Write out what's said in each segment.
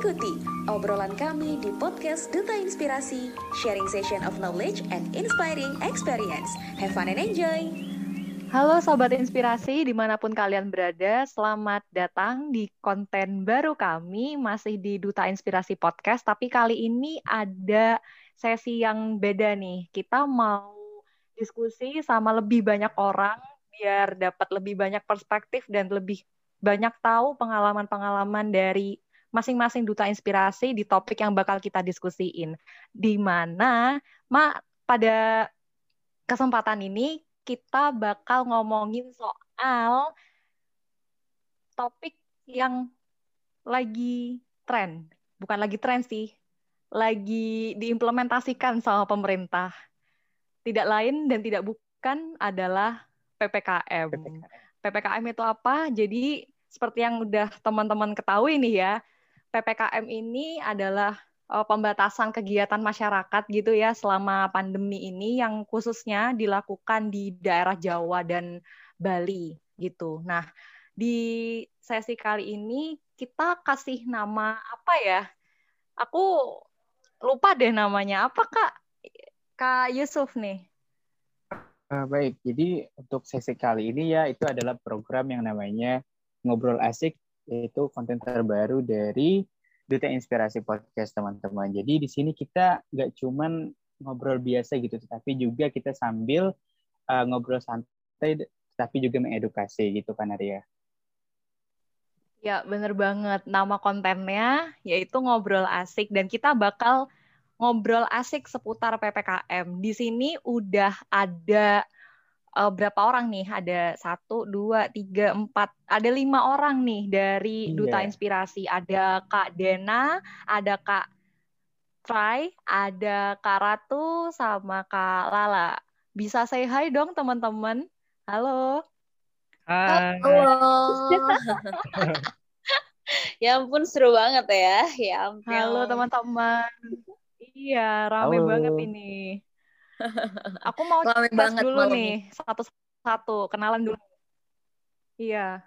Ikuti obrolan kami di podcast Duta Inspirasi, sharing session of knowledge and inspiring experience. Have fun and enjoy! Halo Sobat Inspirasi, di mana pun kalian berada, selamat datang di konten baru kami, masih di Duta Inspirasi Podcast, tapi kali ini ada sesi yang beda nih. Kita mau diskusi sama lebih banyak orang, biar dapat lebih banyak perspektif dan lebih banyak tahu pengalaman-pengalaman dari masing-masing duta inspirasi di topik yang bakal kita diskusiin. Di mana, Ma, pada kesempatan ini kita bakal ngomongin soal topik yang lagi tren. Bukan lagi tren sih, lagi diimplementasikan sama pemerintah. Tidak lain dan tidak bukan adalah PPKM. PPKM. PPKM itu apa? Jadi seperti yang udah teman-teman ketahui nih ya, PPKM ini adalah uh, pembatasan kegiatan masyarakat gitu ya selama pandemi ini yang khususnya dilakukan di daerah Jawa dan Bali gitu. Nah, di sesi kali ini kita kasih nama apa ya? Aku lupa deh namanya. Apa Kak? Kak Yusuf nih. Uh, baik, jadi untuk sesi kali ini ya itu adalah program yang namanya Ngobrol Asik, yaitu konten terbaru dari Duta Inspirasi Podcast teman-teman. Jadi di sini kita nggak cuman ngobrol biasa gitu, tetapi juga kita sambil uh, ngobrol santai, tapi juga mengedukasi gitu kan Arya. Ya, bener banget. Nama kontennya yaitu Ngobrol Asik, dan kita bakal ngobrol asik seputar PPKM. Di sini udah ada uh, berapa orang nih? Ada satu, dua, tiga, empat, ada lima orang nih dari iya. Duta Inspirasi. Ada Kak Dena, ada Kak Try, ada Kak Ratu, sama Kak Lala. Bisa say hi dong teman-teman. Halo. Hai. Halo. ya ampun seru banget ya. Ya ampun. Halo teman-teman. Iya, rame Halo. banget ini. Aku mau tes banget dulu nih, satu-satu, kenalan dulu. Iya,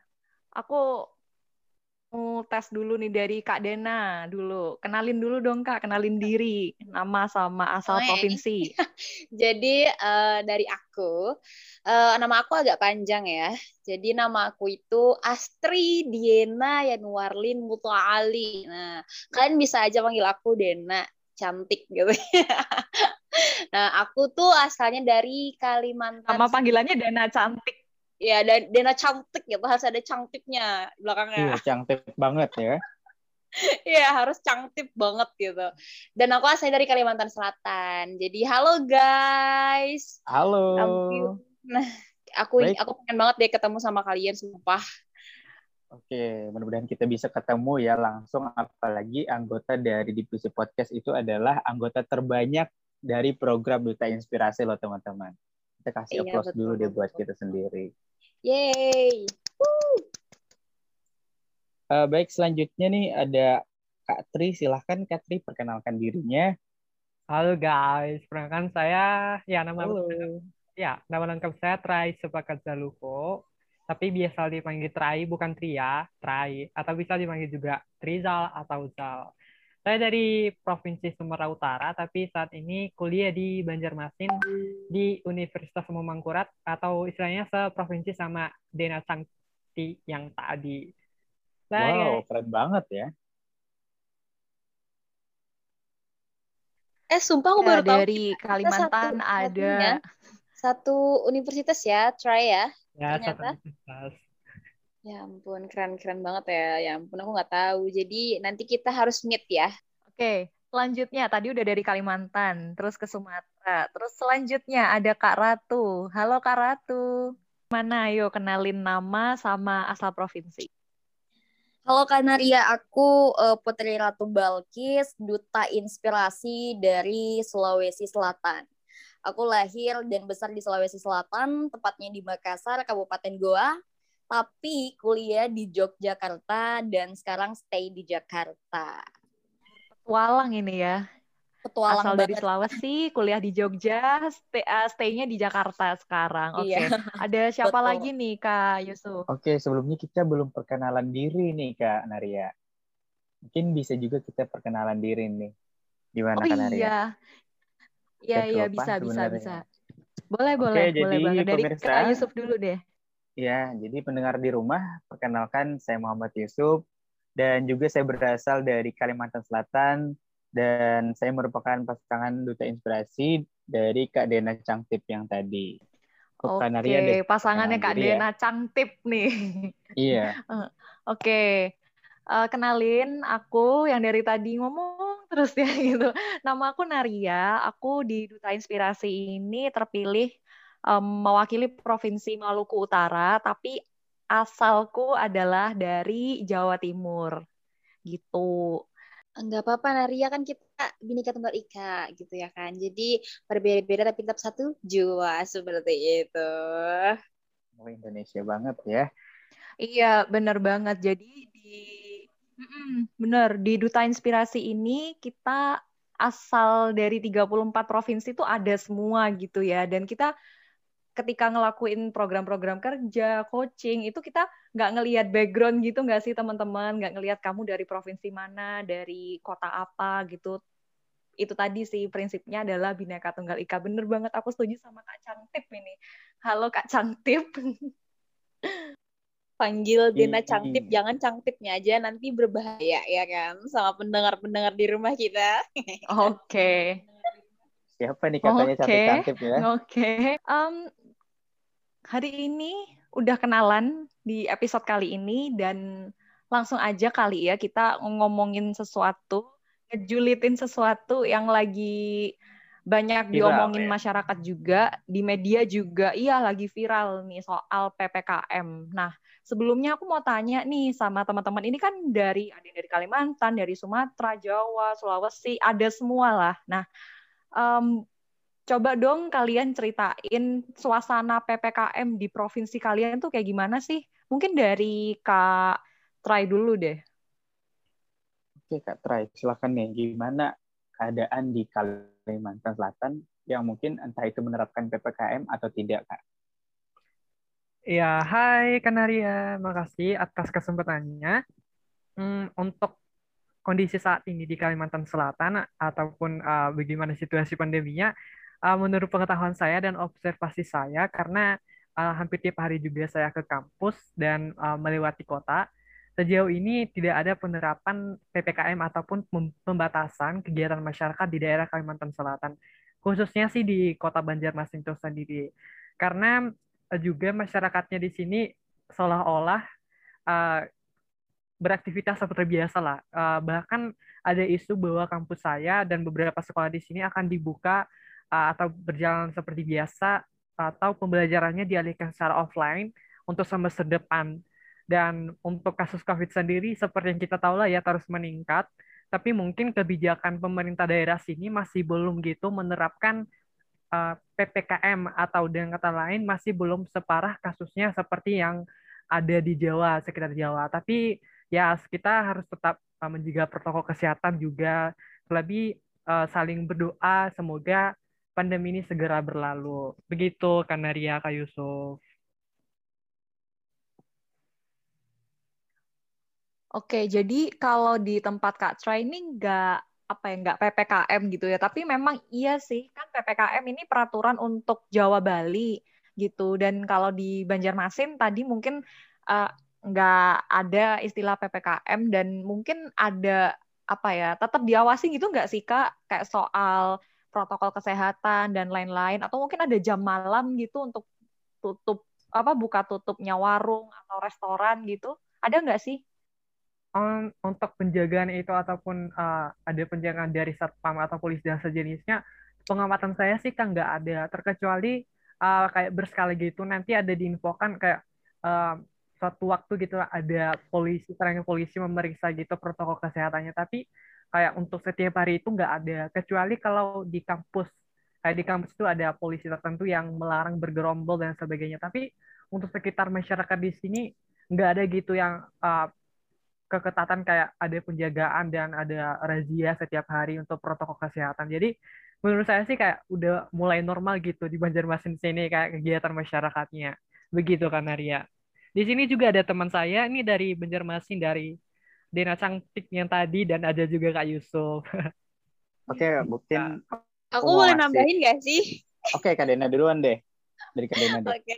aku mau tes dulu nih dari Kak Dena dulu. Kenalin dulu dong Kak, kenalin diri, nama sama asal oh, provinsi. Jadi uh, dari aku, uh, nama aku agak panjang ya. Jadi nama aku itu Astri Diena Yanuarlin Mutuali. Nah, kalian bisa aja panggil aku Dena cantik gitu. nah, aku tuh asalnya dari Kalimantan. Nama panggilannya Dana cantik. Ya, dan Dana cantik gitu, harus ada cantiknya belakangnya. Iya, cantik banget ya. Iya, harus cantik banget gitu. Dan aku asalnya dari Kalimantan Selatan. Jadi, halo guys. Halo. Nah, aku Baik. aku pengen banget deh ketemu sama kalian, sumpah. Oke, mudah-mudahan kita bisa ketemu ya langsung apalagi anggota dari divisi podcast itu adalah anggota terbanyak dari program Duta Inspirasi loh teman-teman. Kita kasih iya, applause dulu deh buat kita sendiri. Yeay. Uh, baik, selanjutnya nih ada Kak Tri. Silahkan Kak Tri perkenalkan dirinya. Halo guys, perkenalkan saya ya nama Halo. ya nama lengkap saya Trai Sepakat Zaluko tapi biasa dipanggil Trai bukan Tria, Trai atau bisa dipanggil juga Trizal atau Zal. Saya dari Provinsi Sumatera Utara, tapi saat ini kuliah di Banjarmasin di Universitas Mangkurat atau istilahnya seprovinsi sama Dena Sangti yang tadi. Nah, wow, keren banget ya. Eh, sumpah aku ya, baru tahu. Dari Kalimantan satu, ada satu universitas ya, try ya. Ya, ternyata. Ya ampun, keren-keren banget ya. Ya ampun, aku nggak tahu. Jadi nanti kita harus meet ya. Oke, selanjutnya tadi udah dari Kalimantan, terus ke Sumatera. Terus selanjutnya ada Kak Ratu. Halo Kak Ratu. Mana? Ayo kenalin nama sama asal provinsi. Halo Kanaria, aku uh, Putri Ratu Balkis, duta inspirasi dari Sulawesi Selatan. Aku lahir dan besar di Sulawesi Selatan, tepatnya di Makassar, Kabupaten Goa, tapi kuliah di Yogyakarta dan sekarang stay di Jakarta. Petualang ini ya. Petualang Asal banget. dari Sulawesi, kuliah di Jogja, stay, uh, stay-nya di Jakarta sekarang. Oke. Okay. Iya. Ada siapa Betul. lagi nih Kak Yusuf? Oke, okay, sebelumnya kita belum perkenalan diri nih Kak Naria. mungkin bisa juga kita perkenalan diri nih. Gimana Oh kan Arya? iya. Iya, iya bisa, bisa, sebenarnya. bisa. Boleh, Oke, boleh, boleh jadi banget. Dari pemirsa, Kak Yusuf dulu deh. Ya, jadi pendengar di rumah, perkenalkan saya Muhammad Yusuf dan juga saya berasal dari Kalimantan Selatan dan saya merupakan pasangan duta inspirasi dari Kak Dena Cangtip yang tadi. Oke, pasangannya Kak diri ya. Dena Cangtip nih. Iya, Oke, Eh, kenalin aku yang dari tadi ngomong terus ya gitu. Nama aku Naria, aku di Duta Inspirasi ini terpilih em, mewakili Provinsi Maluku Utara, tapi asalku adalah dari Jawa Timur. Gitu. Enggak apa-apa Naria kan kita Bhinneka Tunggal Ika gitu ya kan. Jadi berbeda-beda tapi tetap satu jua seperti itu. oh, Indonesia banget ya. Iya, bener banget. Jadi di Mm-mm, bener di Duta Inspirasi ini kita asal dari 34 provinsi itu ada semua gitu ya. Dan kita ketika ngelakuin program-program kerja, coaching, itu kita nggak ngelihat background gitu nggak sih teman-teman? Nggak ngelihat kamu dari provinsi mana, dari kota apa gitu. Itu tadi sih prinsipnya adalah Bhinneka Tunggal Ika. Bener banget, aku setuju sama Kak Cangtip ini. Halo Kak Cangtip. Panggil Dena Iya. Cangtip, jangan Cangtipnya aja nanti berbahaya ya kan sama pendengar-pendengar di rumah kita. Oke. Siapa nih katanya Oke. cantik-cantik ya? Oke, Em, hari ini udah kenalan di episode kali ini dan langsung aja kali ya kita ngomongin sesuatu, ngejulitin sesuatu yang lagi banyak Viral, diomongin ya. masyarakat juga, di media juga, iya lagi viral nih soal PPKM. Nah, sebelumnya aku mau tanya nih sama teman-teman, ini kan dari ada dari Kalimantan, dari Sumatera, Jawa, Sulawesi, ada semua lah. Nah, em, coba dong kalian ceritain suasana PPKM di provinsi kalian tuh kayak gimana sih? Mungkin dari Kak Try dulu deh. Oke Kak Trai, silakan nih. Gimana keadaan di Kalimantan Selatan yang mungkin entah itu menerapkan PPKM atau tidak Kak? Ya, hai Kanaria, makasih atas kesempatannya. Hmm, untuk kondisi saat ini di Kalimantan Selatan ataupun uh, bagaimana situasi pandeminya, uh, menurut pengetahuan saya dan observasi saya, karena uh, hampir tiap hari juga saya ke kampus dan uh, melewati kota, sejauh ini tidak ada penerapan PPKM ataupun pem- pembatasan kegiatan masyarakat di daerah Kalimantan Selatan, khususnya sih di kota Banjarmasin itu sendiri. Karena juga masyarakatnya di sini seolah-olah uh, beraktivitas seperti biasa lah. Uh, bahkan ada isu bahwa kampus saya dan beberapa sekolah di sini akan dibuka uh, atau berjalan seperti biasa atau pembelajarannya dialihkan secara offline untuk semester depan. Dan untuk kasus COVID sendiri seperti yang kita tahu lah ya terus meningkat. Tapi mungkin kebijakan pemerintah daerah sini masih belum gitu menerapkan uh, PPKM atau dengan kata lain masih belum separah kasusnya seperti yang ada di Jawa, sekitar Jawa. Tapi ya kita harus tetap uh, menjaga protokol kesehatan juga. Lebih uh, saling berdoa semoga pandemi ini segera berlalu. Begitu Kanaria Kak Yusuf. Oke, jadi kalau di tempat Kak Try ini nggak apa ya nggak PPKM gitu ya, tapi memang iya sih kan PPKM ini peraturan untuk Jawa Bali gitu. Dan kalau di Banjarmasin tadi mungkin uh, nggak ada istilah PPKM dan mungkin ada apa ya tetap diawasi gitu nggak sih Kak? Kayak soal protokol kesehatan dan lain-lain. Atau mungkin ada jam malam gitu untuk tutup apa buka tutupnya warung atau restoran gitu. Ada nggak sih? Um, untuk penjagaan itu ataupun uh, ada penjagaan dari satpam atau polisi dan sejenisnya pengamatan saya sih kan nggak ada. Terkecuali uh, kayak berskala gitu nanti ada diinfokan kayak uh, suatu waktu gitu ada polisi terangan polisi memeriksa gitu protokol kesehatannya. Tapi kayak untuk setiap hari itu nggak ada. Kecuali kalau di kampus kayak di kampus itu ada polisi tertentu yang melarang bergerombol dan sebagainya. Tapi untuk sekitar masyarakat di sini nggak ada gitu yang uh, keketatan kayak ada penjagaan dan ada razia setiap hari untuk protokol kesehatan jadi menurut saya sih kayak udah mulai normal gitu di Banjarmasin sini kayak kegiatan masyarakatnya begitu kan Arya di sini juga ada teman saya ini dari Banjarmasin dari Dena Cantik yang tadi dan ada juga Kak Yusuf. Oke, mungkin Aku mau boleh nambahin gak sih? Oke, Kak Dena duluan deh. Dari Kak Dena deh. Oke.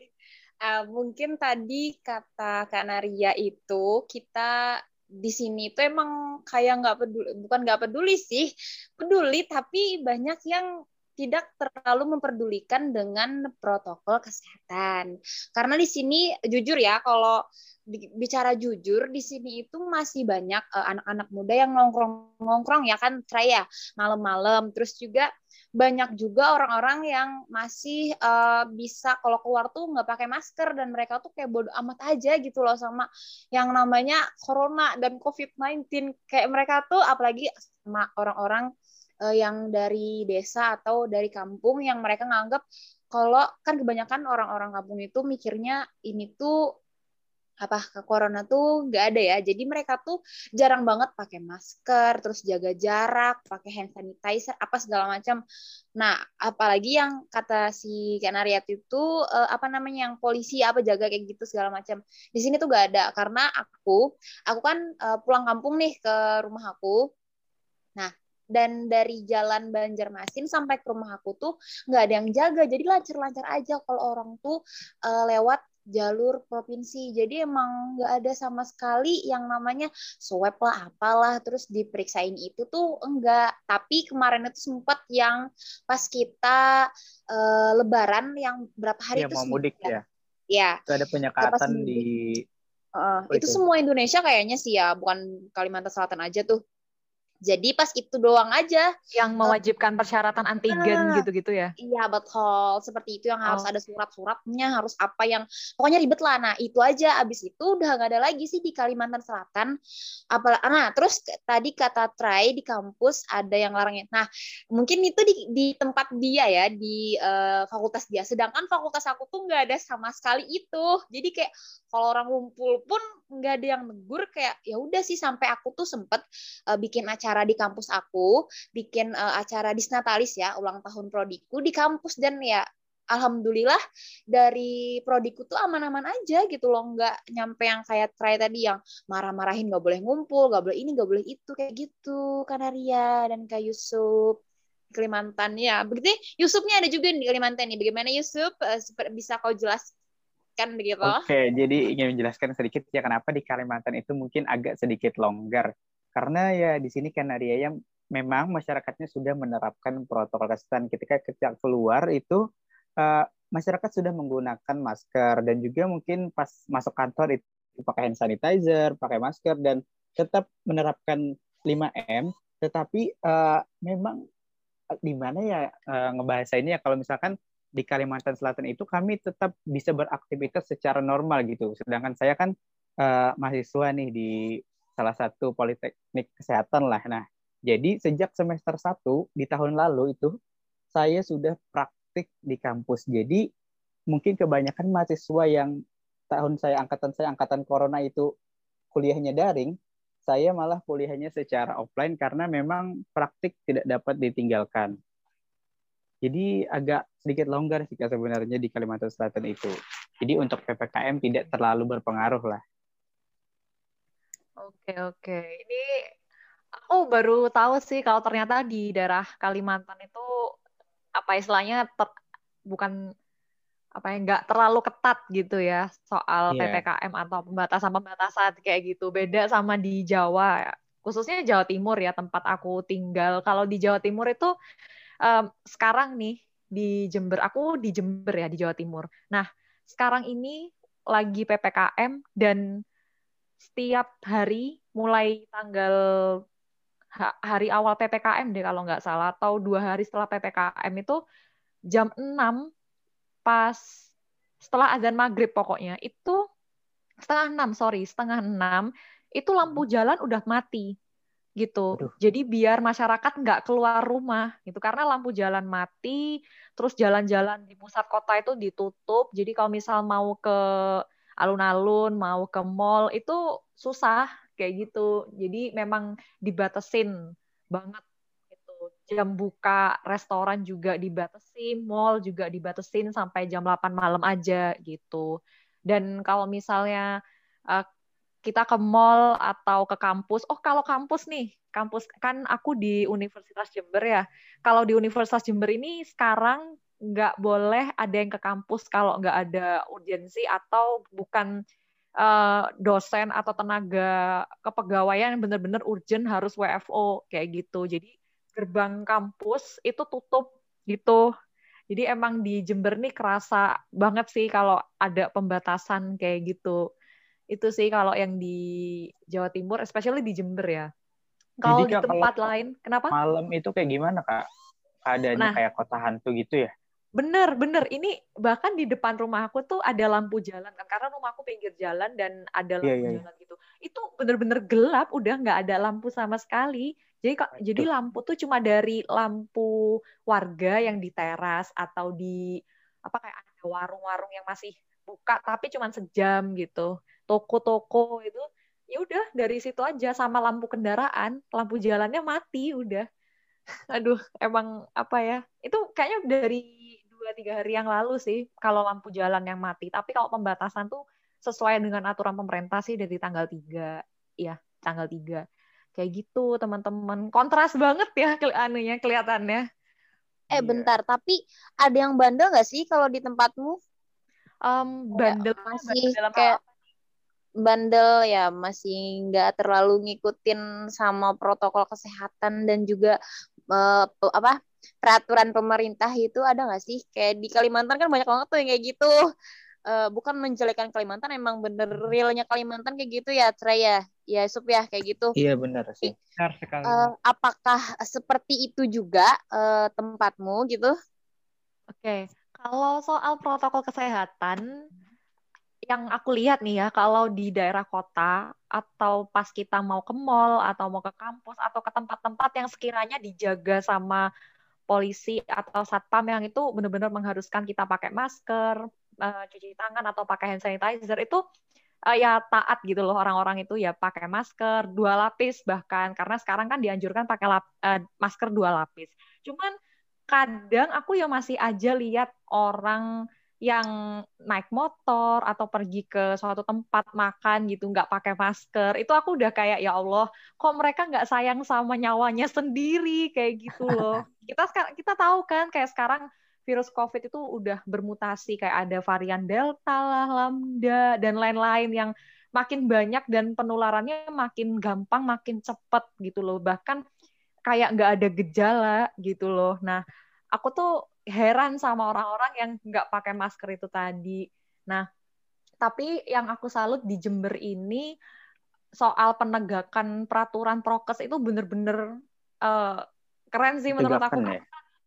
Eh, mungkin tadi kata Kak Naria itu kita di sini tuh emang kayak nggak peduli, bukan nggak peduli sih, peduli tapi banyak yang tidak terlalu memperdulikan dengan protokol kesehatan. Karena di sini jujur ya, kalau bi- bicara jujur di sini itu masih banyak eh, anak-anak muda yang nongkrong-nongkrong ya kan, Traya, malam-malam. Terus juga banyak juga orang-orang yang masih eh, bisa kalau keluar tuh nggak pakai masker dan mereka tuh kayak bodo amat aja gitu loh sama yang namanya corona dan COVID-19 kayak mereka tuh apalagi sama orang-orang eh, yang dari desa atau dari kampung yang mereka nganggap kalau kan kebanyakan orang-orang kampung itu mikirnya ini tuh apa ke corona tuh nggak ada ya? Jadi mereka tuh jarang banget pakai masker terus jaga jarak pakai hand sanitizer apa segala macam. Nah apalagi yang kata si Kanariat itu eh, apa namanya yang polisi apa jaga kayak gitu segala macam. Di sini tuh gak ada karena aku aku kan eh, pulang kampung nih ke rumah aku. Nah dan dari jalan Banjarmasin sampai ke rumah aku tuh nggak ada yang jaga jadi lancar-lancar aja kalau orang tuh eh, lewat jalur provinsi. Jadi emang nggak ada sama sekali yang namanya swab lah apalah terus diperiksain itu tuh enggak. Tapi kemarin itu sempat yang pas kita eh, lebaran yang berapa hari Iya, itu mau mudik ya. Ya, Itu ada penyekatan di itu itu. semua Indonesia kayaknya sih ya, bukan Kalimantan Selatan aja tuh. Jadi pas itu doang aja Yang mewajibkan persyaratan antigen Ah. gitu-gitu ya. Iya betul, seperti itu yang harus Oh. ada surat-suratnya, harus apa yang pokoknya ribet lah. Nah itu aja, abis itu udah nggak ada lagi sih di Kalimantan Selatan. Apa, nah terus tadi kata Try di kampus ada yang larangnya. Nah mungkin itu di, di tempat dia ya di eh, fakultas dia. Sedangkan fakultas aku tuh nggak ada sama sekali itu. Jadi kayak kalau orang ngumpul pun nggak ada yang negur kayak ya udah sih sampai aku tuh sempet eh, bikin acara di kampus aku bikin eh, acara disnatalis ya ulang tahun prodiku di kampus. Dan ya alhamdulillah dari prodiku tuh aman-aman aja gitu loh nggak nyampe yang kayak try tadi yang marah-marahin nggak boleh ngumpul nggak boleh ini nggak boleh itu kayak gitu Kanaria dan Kak Yusuf Kalimantan ya begitu Yusufnya ada juga di Kalimantan nih. Bagaimana Yusuf Eh, bisa kau jelaskan begitu. Oke, jadi ingin menjelaskan sedikit ya kenapa di Kalimantan itu mungkin agak sedikit longgar. Karena ya di sini kan Nadia ya memang masyarakatnya sudah menerapkan protokol kesehatan. Ketika kita keluar itu eh, masyarakat sudah menggunakan masker. Dan juga mungkin pas masuk kantor itu pakai hand sanitizer, pakai masker dan tetap menerapkan 5M tetapi eh, memang eh, di mana ya eh, ngebahasainnya kalau misalkan di Kalimantan Selatan itu kami tetap bisa beraktivitas secara normal gitu. Sedangkan saya kan eh, mahasiswa nih di salah satu politeknik kesehatan lah. Nah, jadi sejak semester 1 di tahun lalu itu saya sudah praktik di kampus. Jadi mungkin kebanyakan mahasiswa yang tahun saya angkatan saya angkatan corona itu kuliahnya daring, saya malah kuliahnya secara offline karena memang praktik tidak dapat ditinggalkan. Jadi agak sedikit longgar sih sebenarnya di Kalimantan Selatan itu. Jadi untuk PPKM tidak terlalu berpengaruh lah. Oke, oke. Ini aku baru tahu sih kalau ternyata di daerah Kalimantan itu apa istilahnya ter- bukan apa ya nggak terlalu ketat gitu ya soal Iya. PPKM atau pembatasan-pembatasan kayak gitu. Beda sama di Jawa, khususnya Jawa Timur ya tempat aku tinggal. Kalau di Jawa Timur itu em, sekarang nih di Jember, aku di Jember ya di Jawa Timur. Nah, sekarang ini lagi PPKM dan setiap hari mulai tanggal ha- hari awal PPKM deh kalau nggak salah atau dua hari setelah PPKM itu jam 6 pas setelah azan maghrib pokoknya itu setengah enam sorry setengah enam itu lampu jalan udah mati gitu. Aduh. jadi biar masyarakat nggak keluar rumah gitu. Karena lampu jalan mati terus jalan-jalan di pusat kota itu ditutup. Jadi kalau misal mau ke alun-alun mau ke mall itu susah kayak gitu. Jadi memang dibatasin banget gitu. Jam buka restoran juga dibatasi mall juga dibatasin sampai jam 8 malam aja gitu. Dan kalau misalnya eh, kita ke mall atau ke kampus. Oh, kalau kampus nih, kampus kan aku di Universitas Jember ya. Kalau di Universitas Jember ini sekarang nggak boleh ada yang ke kampus kalau nggak ada urgensi atau bukan uh, dosen atau tenaga kepegawaian yang benar-benar urgent harus WFO kayak gitu. Jadi gerbang kampus itu tutup gitu. Jadi emang di Jember nih kerasa banget sih kalau ada pembatasan kayak gitu itu sih kalau yang di Jawa Timur, especially di Jember ya. Kalau di tempat kalau lain, kenapa? Malam itu kayak gimana kak? Keadaannya nah, kayak kota hantu gitu ya? Bener, bener. Ini bahkan di depan rumah aku tuh ada lampu jalan kan, karena rumah aku pinggir jalan dan ada lampu yeah, yeah, jalan gitu. Itu bener-bener gelap, udah nggak ada lampu sama sekali. Jadi kok jadi lampu tuh cuma dari lampu warga yang di teras atau di apa kayak ada warung-warung yang masih buka tapi cuma sejam gitu. Toko-toko itu ya udah dari situ aja sama lampu kendaraan. Lampu jalannya mati udah. Aduh emang apa ya? Itu kayaknya dari dua tiga hari yang lalu sih kalau lampu jalan yang mati. Tapi kalau pembatasan tuh sesuai dengan aturan pemerintah sih dari tanggal tiga. Ya tanggal tiga. Kayak gitu teman-teman. Kontras banget ya anunya kelihatannya. Eh bentar tapi ada yang bandel nggak sih kalau di tempatmu um, bandel masih bandel kayak bandel ya masih nggak terlalu ngikutin sama protokol kesehatan dan juga uh, apa peraturan pemerintah itu ada nggak sih? Kayak di Kalimantan kan banyak banget tuh yang kayak gitu. Uh, bukan menjelekan Kalimantan emang bener realnya Kalimantan kayak gitu ya Trey ya? Ya Sup ya kayak gitu. Iya benar sih. Benar sekali. Uh, apakah seperti itu juga uh, tempatmu gitu? Oke. okay. Kalau soal protokol kesehatan yang aku lihat nih ya, kalau di daerah kota atau pas kita mau ke mall atau mau ke kampus atau ke tempat-tempat yang sekiranya dijaga sama polisi atau satpam yang itu benar-benar mengharuskan kita pakai masker, uh, cuci tangan atau pakai hand sanitizer itu uh, ya taat gitu loh orang-orang itu ya pakai masker dua lapis bahkan karena sekarang kan dianjurkan pakai lap, uh, masker dua lapis. Cuman kadang aku ya masih aja lihat orang yang naik motor atau pergi ke suatu tempat makan gitu nggak pakai masker itu aku udah kayak ya Allah kok mereka nggak sayang sama nyawanya sendiri kayak gitu loh kita kita tahu kan kayak sekarang virus COVID itu udah bermutasi kayak ada varian Delta lah, Lambda dan lain-lain yang makin banyak dan penularannya makin gampang, makin cepet gitu loh. Bahkan kayak nggak ada gejala gitu loh. Nah, aku tuh heran sama orang-orang yang nggak pakai masker itu tadi. Nah, tapi yang aku salut di Jember ini soal penegakan peraturan prokes itu bener-bener uh, keren sih menurut aku. Ya?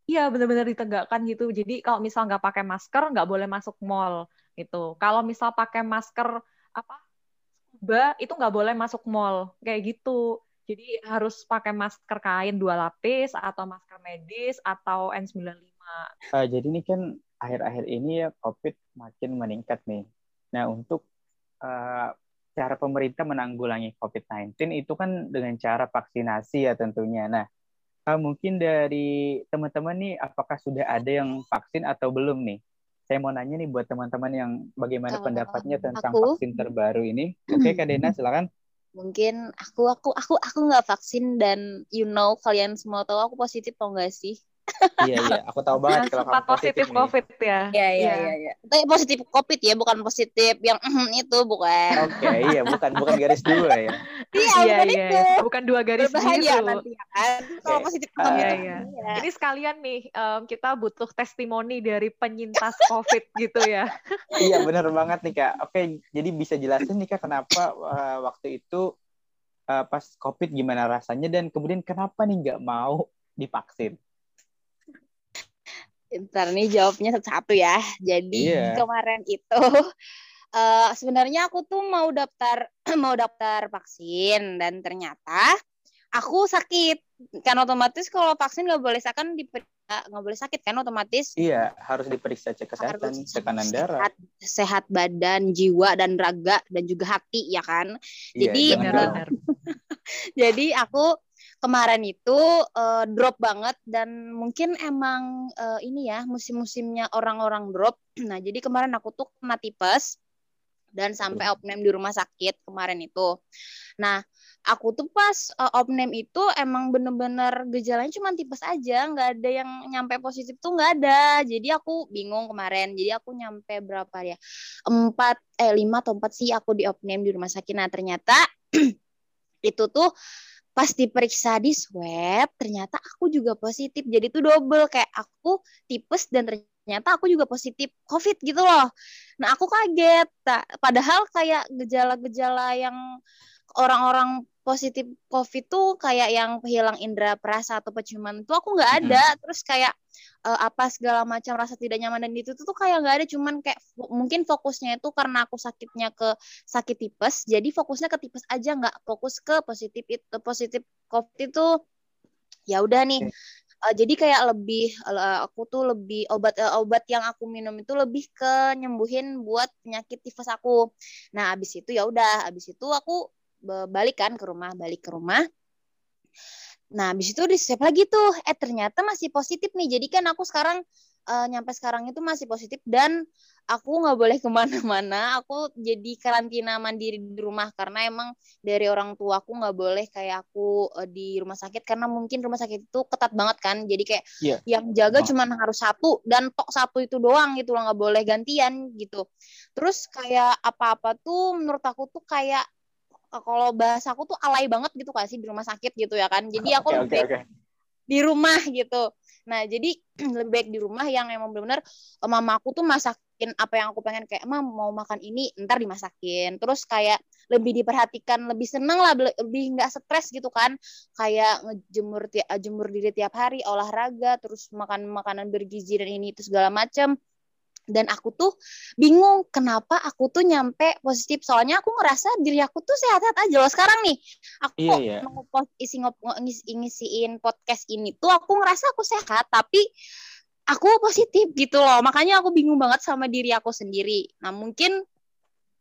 Iya bener-bener ditegakkan gitu. Jadi kalau misal nggak pakai masker nggak boleh masuk mall gitu. Kalau misal pakai masker apa scuba itu nggak boleh masuk mall kayak gitu. Jadi harus pakai masker kain dua lapis atau masker medis atau N95 Uh, jadi ini kan akhir-akhir ini ya COVID makin meningkat nih. Nah untuk uh, cara pemerintah menanggulangi COVID-19 itu kan dengan cara vaksinasi ya tentunya. Nah uh, mungkin dari teman-teman nih apakah sudah ada yang vaksin atau belum nih? Saya mau nanya nih buat teman-teman yang bagaimana uh, pendapatnya tentang aku? vaksin terbaru ini. Oke, okay, Kak Dena, silakan mungkin aku aku aku aku nggak vaksin dan you know kalian semua tahu aku positif atau enggak sih? Iya iya. Aku tahu banget kalau kamu positif, covid ya? Iya iya iya. ya. tapi positif covid ya bukan positif yang itu bukan. Oke okay, iya. Bukan bukan garis dua ya iya iya, iya. itu bukan dua garis Berbahaya biru nanti ya kan kalau positif covid iya, iya. iya. ini sekalian nih um, kita butuh testimoni dari penyintas covid gitu ya iya benar banget nih kak oke jadi bisa jelasin nih kak kenapa uh, waktu itu uh, pas covid gimana rasanya dan kemudian kenapa nih nggak mau divaksin Ntar nih jawabnya satu-satu ya. Jadi yeah. kemarin itu uh, sebenarnya aku tuh mau daftar mau daftar vaksin dan ternyata aku sakit. Kan otomatis kalau vaksin nggak boleh kan nggak boleh sakit kan otomatis. Iya harus diperiksa cek kesehatan, tekanan darah, sehat, sehat badan, jiwa dan raga dan juga hati ya kan. Iya, jadi jadi aku kemarin itu uh, drop banget dan mungkin emang uh, ini ya musim-musimnya orang-orang drop. Nah, jadi kemarin aku tuh kena tipes. Dan sampai opname di rumah sakit kemarin itu. Nah, aku tuh pas uh, opname itu emang bener-bener gejalanya cuma tipes aja, nggak ada yang nyampe positif tuh nggak ada. Jadi aku bingung kemarin. Jadi aku nyampe berapa ya? Empat, eh lima atau empat sih aku di opname di rumah sakit. Nah ternyata itu tuh pas diperiksa di swab ternyata aku juga positif jadi tuh double kayak aku tipes dan ternyata aku juga positif covid gitu loh. Nah aku kaget padahal kayak gejala-gejala yang orang-orang positif covid tuh kayak yang hilang indera perasa atau penciuman tuh aku nggak ada. Hmm. terus kayak uh, apa segala macam rasa tidak nyaman dan itu tuh kayak nggak ada. Cuman kayak mungkin fokusnya itu karena aku sakitnya ke sakit tipes jadi fokusnya ke tipes aja nggak fokus ke positif itu positif covid itu ya udah nih uh, jadi kayak lebih uh, aku tuh lebih obat uh, obat yang aku minum itu lebih ke nyembuhin buat penyakit tifus aku. Nah abis itu ya udah abis itu aku balik kan ke rumah balik ke rumah. Nah, habis itu di lagi tuh, eh ternyata masih positif nih. Jadi kan aku sekarang uh, nyampe sekarang itu masih positif dan aku nggak boleh ke mana-mana. Aku jadi karantina mandiri di rumah karena emang dari orang tua aku nggak boleh kayak aku uh, di rumah sakit karena mungkin rumah sakit itu ketat banget kan. Jadi kayak yeah. yang jaga oh. cuma harus satu dan tok satu itu doang gitu loh nggak boleh gantian gitu. Terus kayak apa-apa tuh menurut aku tuh kayak kalau bahasa aku tuh alay banget gitu kan sih di rumah sakit gitu ya kan. Jadi aku okay, lebih okay, okay. Di rumah gitu. Nah, jadi lebih baik di rumah yang emang benar-benar eh, mama aku tuh masakin apa yang aku pengen kayak emang mau makan ini ntar dimasakin. Terus kayak lebih diperhatikan, lebih seneng lah, lebih nggak stres gitu kan. Kayak ngejemur tiap jemur diri tiap hari, olahraga, terus makan makanan bergizi dan ini itu segala macam dan aku tuh bingung kenapa aku tuh nyampe positif soalnya aku ngerasa diri aku tuh sehat-sehat aja loh sekarang nih aku iya, iya. mau isi ngop ngis, ngisiin podcast ini tuh aku ngerasa aku sehat tapi aku positif gitu loh makanya aku bingung banget sama diri aku sendiri nah mungkin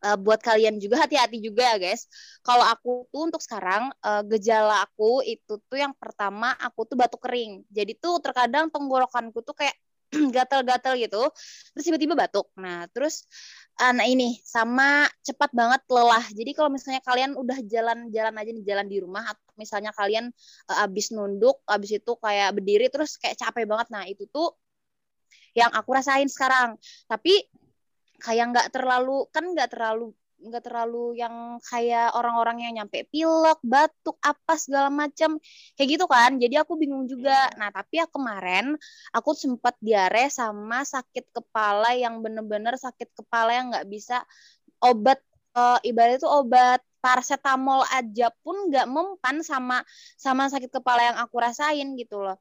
uh, buat kalian juga hati-hati juga ya guys. Kalau aku tuh untuk sekarang uh, gejala aku itu tuh yang pertama aku tuh batuk kering. Jadi tuh terkadang tenggorokanku tuh kayak gatal-gatal gitu terus tiba-tiba batuk. Nah terus anak uh, ini sama cepat banget lelah. Jadi kalau misalnya kalian udah jalan-jalan aja nih jalan di rumah atau misalnya kalian uh, abis nunduk abis itu kayak berdiri terus kayak capek banget. Nah itu tuh yang aku rasain sekarang. Tapi kayak nggak terlalu kan nggak terlalu nggak terlalu yang kayak orang-orang yang nyampe pilek, batuk, apa segala macam kayak gitu kan. Jadi aku bingung juga. Iya. Nah, tapi ya kemarin aku sempat diare sama sakit kepala yang bener-bener sakit kepala yang nggak bisa obat uh, ibaratnya itu obat paracetamol aja pun nggak mempan sama sama sakit kepala yang aku rasain gitu loh.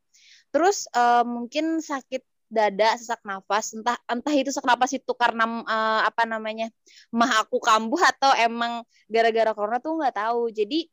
Terus uh, mungkin sakit dada sesak nafas. Entah entah itu sesak nafas itu karena uh, apa namanya mah aku kambuh atau emang gara-gara corona tuh nggak tahu. Jadi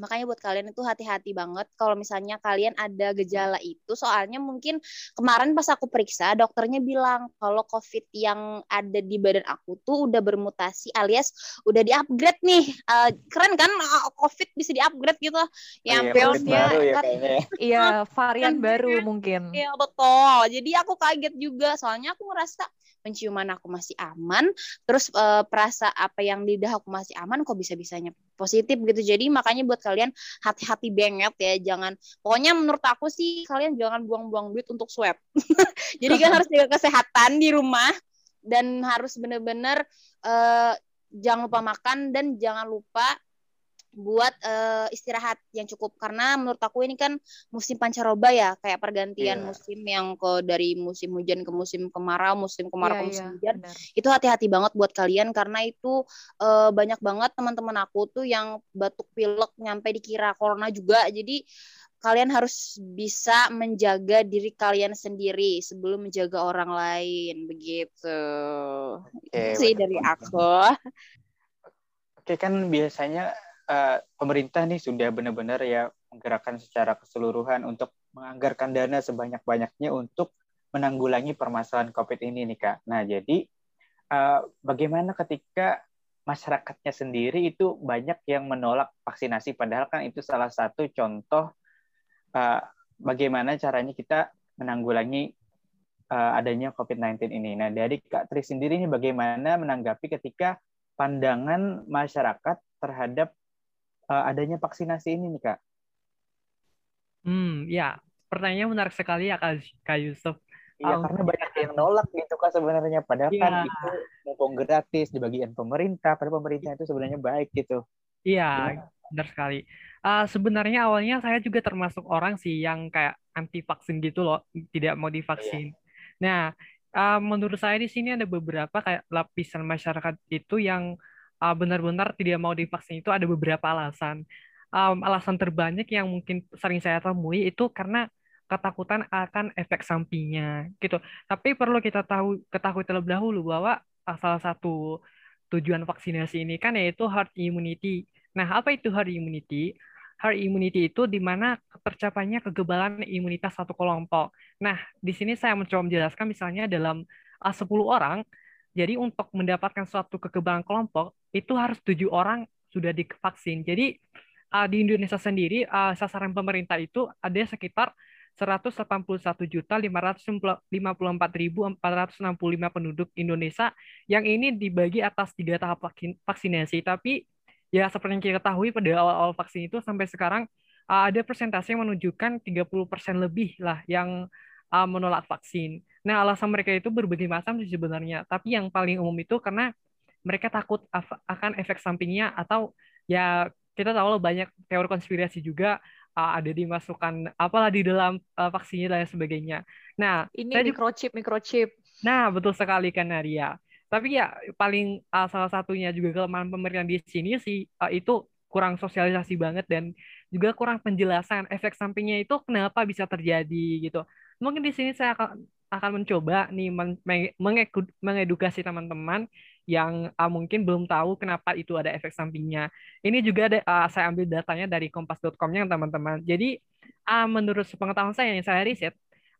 makanya buat kalian itu hati-hati banget kalau misalnya kalian ada gejala itu. Soalnya mungkin kemarin pas aku periksa dokternya bilang kalau covid yang ada di badan aku tuh udah bermutasi alias udah di-upgrade nih. Uh, keren kan uh, covid bisa di-upgrade gitu. Yang oh, iya, ya, kan, ya. iya varian kan, baru mungkin. Iya betul. Jadi aku kaget juga. Soalnya aku ngerasa penciuman aku masih aman terus uh, perasa apa yang lidah aku masih aman kok bisa bisanya positif gitu. Jadi makanya buat kalian hati-hati banget ya jangan pokoknya menurut aku sih kalian jangan buang-buang duit untuk swab. Jadi kan harus jaga kesehatan di rumah dan harus bener-bener uh, jangan lupa makan dan jangan lupa buat uh, istirahat yang cukup. Karena menurut aku ini kan musim pancaroba ya kayak pergantian yeah. musim yang ke dari musim hujan ke musim kemarau musim kemarau yeah, ke musim yeah, hujan benar. itu hati-hati banget buat kalian. Karena itu uh, banyak banget teman-teman aku tuh yang batuk pilek nyampe dikira corona juga. Jadi kalian harus bisa menjaga diri kalian sendiri sebelum menjaga orang lain begitu. Okay, sih dari aku. Oke kan biasanya uh, pemerintah nih sudah benar-benar ya menggerakkan secara keseluruhan untuk menganggarkan dana sebanyak-banyaknya untuk menanggulangi permasalahan COVID ini nih Kak. Nah jadi uh, bagaimana ketika masyarakatnya sendiri itu banyak yang menolak vaksinasi padahal kan itu salah satu contoh uh, bagaimana caranya kita menanggulangi uh, adanya COVID-19 ini. Nah, dari Kak Tri sendiri ini bagaimana menanggapi ketika pandangan masyarakat terhadap uh, adanya vaksinasi ini nih kak? Hmm, ya pertanyaannya menarik sekali ya kak, kak Yusuf. Iya, um, karena banyak yang nolak gitu kak sebenarnya. Padahal ya. kan itu mumpung gratis dibagiin pemerintah, pada pemerintah itu sebenarnya baik gitu. Iya, benar sekali. Uh, sebenarnya awalnya saya juga termasuk orang sih yang kayak anti vaksin gitu loh, tidak mau divaksin. Iya. Nah, uh, menurut saya di sini ada beberapa kayak lapisan masyarakat itu yang uh, benar-benar tidak mau divaksin itu ada beberapa alasan. Um, alasan terbanyak yang mungkin sering saya temui itu karena ketakutan akan efek sampingnya gitu. Tapi perlu kita tahu ketahui terlebih dahulu bahwa salah satu tujuan vaksinasi ini kan yaitu herd immunity. Nah, apa itu herd immunity? Herd immunity itu di mana tercapainya kegebalan imunitas satu kelompok. Nah, di sini saya mencoba menjelaskan misalnya dalam 10 orang, jadi untuk mendapatkan suatu kekebalan kelompok, itu harus tujuh orang sudah divaksin. Jadi uh, di Indonesia sendiri, uh, sasaran pemerintah itu ada sekitar 181.554.465 penduduk Indonesia yang ini dibagi atas tiga tahap vaksinasi. Tapi ya seperti yang kita ketahui pada awal-awal vaksin itu sampai sekarang uh, ada persentase yang menunjukkan 30% lebih lah yang uh, menolak vaksin. Nah, alasan mereka itu berbagai macam sih sebenarnya. Tapi yang paling umum itu karena mereka takut akan efek sampingnya atau ya kita tahu loh banyak teori konspirasi juga uh, ada dimasukkan apalah di dalam uh, vaksinnya dan sebagainya. Nah, ini saya microchip microchip. Nah, betul sekali kan Nadia. Tapi ya paling uh, salah satunya juga kelemahan pemerintah di sini sih uh, itu kurang sosialisasi banget dan juga kurang penjelasan efek sampingnya itu kenapa bisa terjadi gitu. Mungkin di sini saya akan akan mencoba nih mengedukasi teman-teman yang uh, mungkin belum tahu kenapa itu ada efek sampingnya. Ini juga ada, uh, saya ambil datanya dari kompas.com-nya teman-teman. Jadi uh, menurut pengetahuan saya yang saya riset,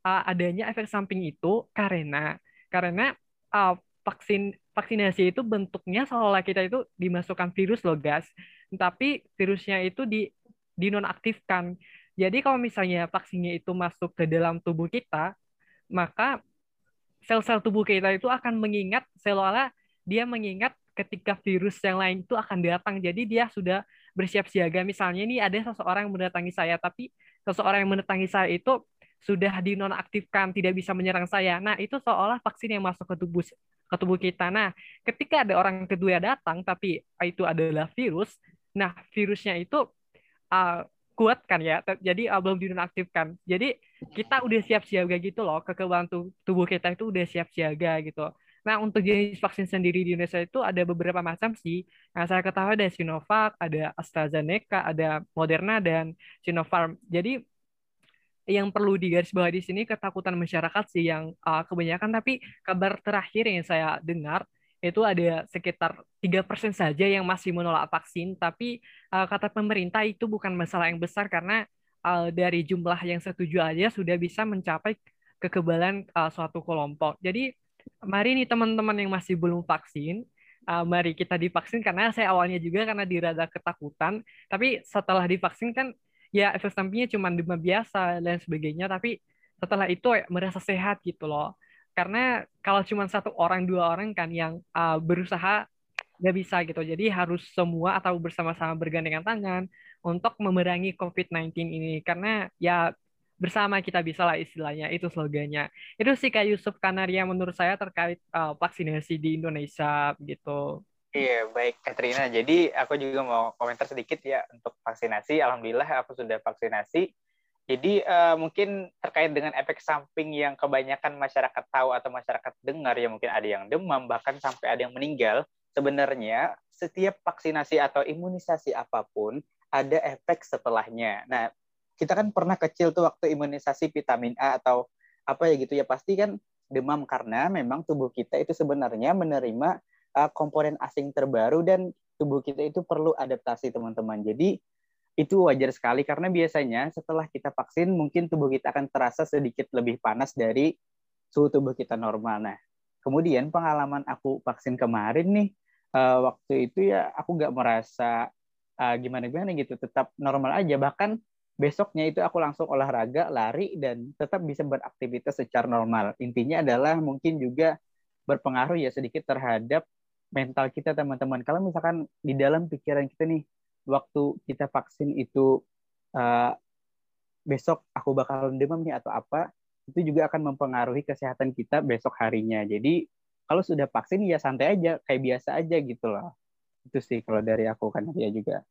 uh, adanya efek samping itu karena karena uh, vaksin vaksinasi itu bentuknya seolah kita itu dimasukkan virus loh guys, tapi virusnya itu di dinonaktifkan. Jadi kalau misalnya vaksinnya itu masuk ke dalam tubuh kita, maka sel-sel tubuh kita itu akan mengingat seolah dia mengingat ketika virus yang lain itu akan datang. Jadi dia sudah bersiap siaga. Misalnya ini ada seseorang yang mendatangi saya, tapi seseorang yang mendatangi saya itu sudah dinonaktifkan, tidak bisa menyerang saya. Nah, itu seolah vaksin yang masuk ke tubuh ke tubuh kita. Nah, ketika ada orang kedua datang, tapi itu adalah virus, nah virusnya itu uh, kuat kan ya, jadi uh, belum dinonaktifkan. Jadi kita udah siap siaga gitu loh, kekebalan tubuh kita itu udah siap siaga gitu. Nah, untuk jenis vaksin sendiri di Indonesia itu ada beberapa macam sih. Nah, saya ketahui ada Sinovac, ada AstraZeneca, ada Moderna, dan Sinopharm. Jadi, yang perlu digarisbawahi di sini ketakutan masyarakat sih yang uh, kebanyakan, tapi kabar terakhir yang saya dengar itu ada sekitar tiga persen saja yang masih menolak vaksin, tapi uh, kata pemerintah itu bukan masalah yang besar karena uh, dari jumlah yang setuju aja sudah bisa mencapai kekebalan uh, suatu kelompok. Jadi mari nih teman-teman yang masih belum vaksin, uh, mari kita divaksin karena saya awalnya juga karena dirada ketakutan, tapi setelah divaksin kan ya efek sampingnya cuma demam biasa dan sebagainya, tapi setelah itu ya, merasa sehat gitu loh. Karena kalau cuma satu orang dua orang kan yang uh, berusaha nggak bisa gitu, jadi harus semua atau bersama-sama bergandengan tangan untuk memerangi COVID-19 ini karena ya bersama kita bisa lah istilahnya itu slogannya itu sih kayak Yusuf Kanaria menurut saya terkait uh, vaksinasi di Indonesia gitu Iya, baik Katrina. Jadi aku juga mau komentar sedikit ya untuk vaksinasi. Alhamdulillah aku sudah vaksinasi. Jadi uh, mungkin terkait dengan efek samping yang kebanyakan masyarakat tahu atau masyarakat dengar ya mungkin ada yang demam bahkan sampai ada yang meninggal. Sebenarnya setiap vaksinasi atau imunisasi apa pun ada efek setelahnya. Nah, kita kan pernah kecil tuh waktu imunisasi vitamin A atau apa ya gitu ya pasti kan demam karena memang tubuh kita itu sebenarnya menerima uh, komponen asing terbaru dan tubuh kita itu perlu adaptasi teman-teman. Jadi itu wajar sekali karena biasanya setelah kita vaksin mungkin tubuh kita akan terasa sedikit lebih panas dari suhu tubuh kita normal. Nah, kemudian pengalaman aku vaksin kemarin nih uh, waktu itu ya aku nggak merasa uh, gimana gimana gitu, tetap normal aja. Bahkan besoknya itu aku langsung olahraga, lari, dan tetap bisa beraktivitas secara normal. Intinya adalah mungkin juga berpengaruh ya sedikit terhadap mental kita teman-teman. Kalau misalkan di dalam pikiran kita nih waktu kita vaksin itu uh, besok aku bakalan demam nih atau apa, itu juga akan mempengaruhi kesehatan kita besok harinya. Jadi kalau sudah vaksin ya santai aja, kayak biasa aja gitu loh. Itu sih kalau dari aku kan dia juga.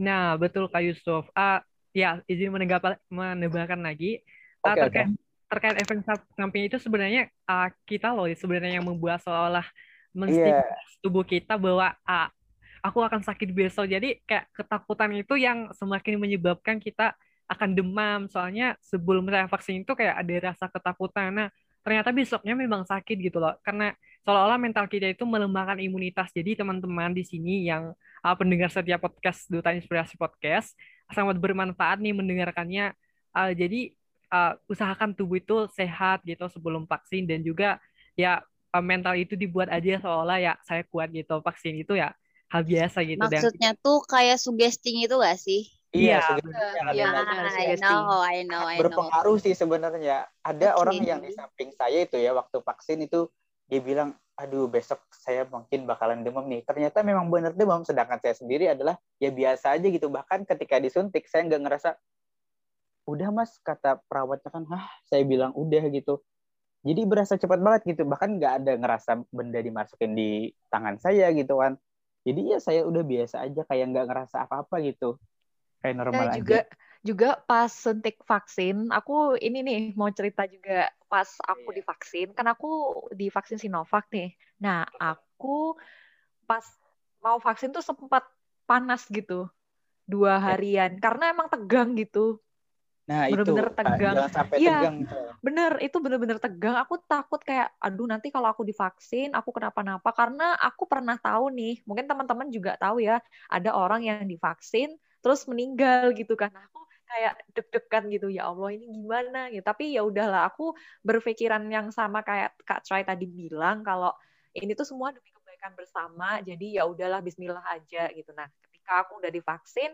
Nah, betul Kak Yusuf. Uh, ya, izin menebakkan lagi. Uh, okay, terkait, okay. terkait efek samping itu sebenarnya uh, kita loh sebenarnya yang membuat seolah-olah menstigma yeah. tubuh kita bahwa uh, aku akan sakit besok. Jadi kayak ketakutan itu yang semakin menyebabkan kita akan demam. Soalnya sebelum saya vaksin itu kayak ada rasa ketakutan. Nah, ternyata besoknya memang sakit gitu loh. Karena seolah-olah mental kita itu melemahkan imunitas. Jadi teman-teman di sini yang uh, pendengar setiap podcast Duta Inspirasi Podcast sangat bermanfaat nih mendengarkannya. Uh, jadi uh, usahakan tubuh itu sehat gitu sebelum vaksin dan juga ya uh, mental itu dibuat aja seolah ya saya kuat gitu vaksin itu ya hal biasa gitu. Maksudnya dan, tuh kayak suggesting itu gak sih? Iya, iya, I know, I know, I know. Berpengaruh sih sebenarnya. Ada okay. orang yang di samping saya itu ya waktu vaksin itu dia bilang, aduh besok saya mungkin bakalan demam nih. Ternyata memang benar demam, sedangkan saya sendiri adalah ya biasa aja gitu. Bahkan ketika disuntik saya nggak ngerasa, udah mas kata perawatnya kan, hah saya bilang udah gitu. Jadi berasa cepat banget gitu. Bahkan nggak ada ngerasa benda dimasukin di tangan saya gitu kan. Jadi ya saya udah biasa aja kayak nggak ngerasa apa-apa gitu kayak normal nah, juga aja. Juga pas suntik vaksin aku ini nih mau cerita juga pas aku yeah. divaksin kan aku divaksin Sinovac nih nah aku pas mau vaksin tuh sempat panas gitu dua iya. harian yeah. karena emang tegang gitu Nah, bener-bener itu tegang. Jangan sampai ya, tegang. Bener, itu bener-bener tegang. Aku takut kayak, aduh nanti kalau aku divaksin, aku kenapa-napa. Karena aku pernah tahu nih, mungkin teman-teman juga tahu ya, ada orang yang divaksin, terus meninggal gitu kan aku kayak deg-degan gitu ya Allah ini gimana? Gitu. Tapi ya udahlah aku berpikiran yang sama kayak Kak Troy tadi bilang kalau ini tuh semua demi kebaikan bersama jadi ya udahlah Bismillah aja gitu. Nah ketika aku udah divaksin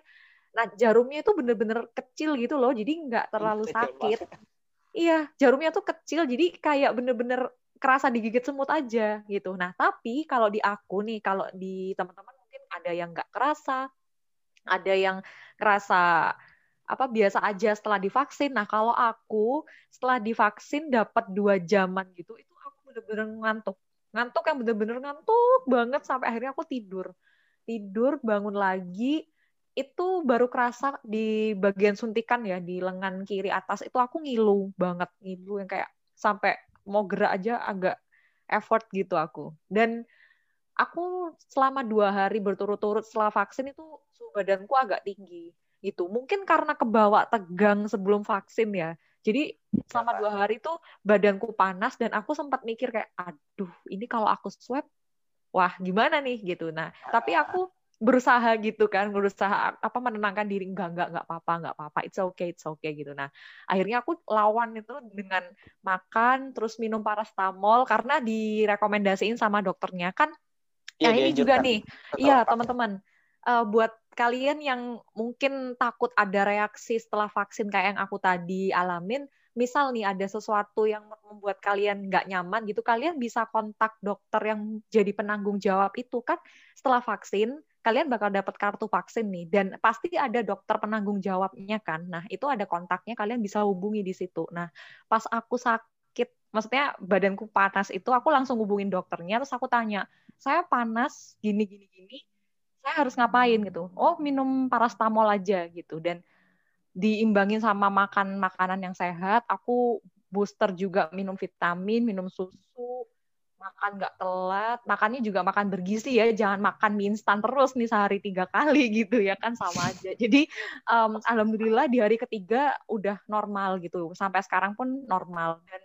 nah jarumnya itu bener-bener kecil gitu loh jadi nggak terlalu sakit. iya jarumnya tuh kecil jadi kayak bener-bener kerasa digigit semut aja gitu. Nah tapi kalau di aku nih kalau di teman-teman mungkin ada yang nggak kerasa ada yang ngerasa apa biasa aja setelah divaksin. Nah kalau aku setelah divaksin dapat dua jaman gitu, itu aku bener-bener ngantuk, ngantuk yang bener-bener ngantuk banget sampai akhirnya aku tidur, tidur bangun lagi itu baru kerasa di bagian suntikan ya di lengan kiri atas. Itu aku ngilu banget ngilu yang kayak sampai mau gerak aja agak effort gitu aku. Dan aku selama dua hari berturut-turut setelah vaksin itu suhu badanku agak tinggi gitu. Mungkin karena kebawa tegang sebelum vaksin ya. Jadi selama dua hari itu badanku panas dan aku sempat mikir kayak, aduh ini kalau aku swab, wah gimana nih gitu. Nah tapi aku berusaha gitu kan, berusaha apa menenangkan diri enggak enggak enggak apa-apa enggak apa-apa, it's okay it's okay gitu. Nah akhirnya aku lawan itu dengan makan terus minum parastamol karena direkomendasiin sama dokternya kan Ya, nah ini juga nih, iya teman-teman, uh, buat kalian yang mungkin takut ada reaksi setelah vaksin kayak yang aku tadi alamin, misal nih ada sesuatu yang membuat kalian nggak nyaman gitu, kalian bisa kontak dokter yang jadi penanggung jawab itu kan setelah vaksin kalian bakal dapat kartu vaksin nih dan pasti ada dokter penanggung jawabnya kan. Nah, itu ada kontaknya kalian bisa hubungi di situ. Nah, pas aku sakit, maksudnya badanku panas itu aku langsung hubungin dokternya terus aku tanya, saya panas gini gini gini saya harus ngapain gitu? Oh minum parastamol aja gitu. Dan diimbangin sama makan makanan yang sehat aku booster juga minum vitamin minum susu makan nggak telat. Makannya juga makan bergizi ya jangan makan mie instan terus nih sehari tiga kali gitu ya kan sama aja. Jadi um, alhamdulillah di hari ketiga udah normal gitu. Sampai sekarang pun normal. Dan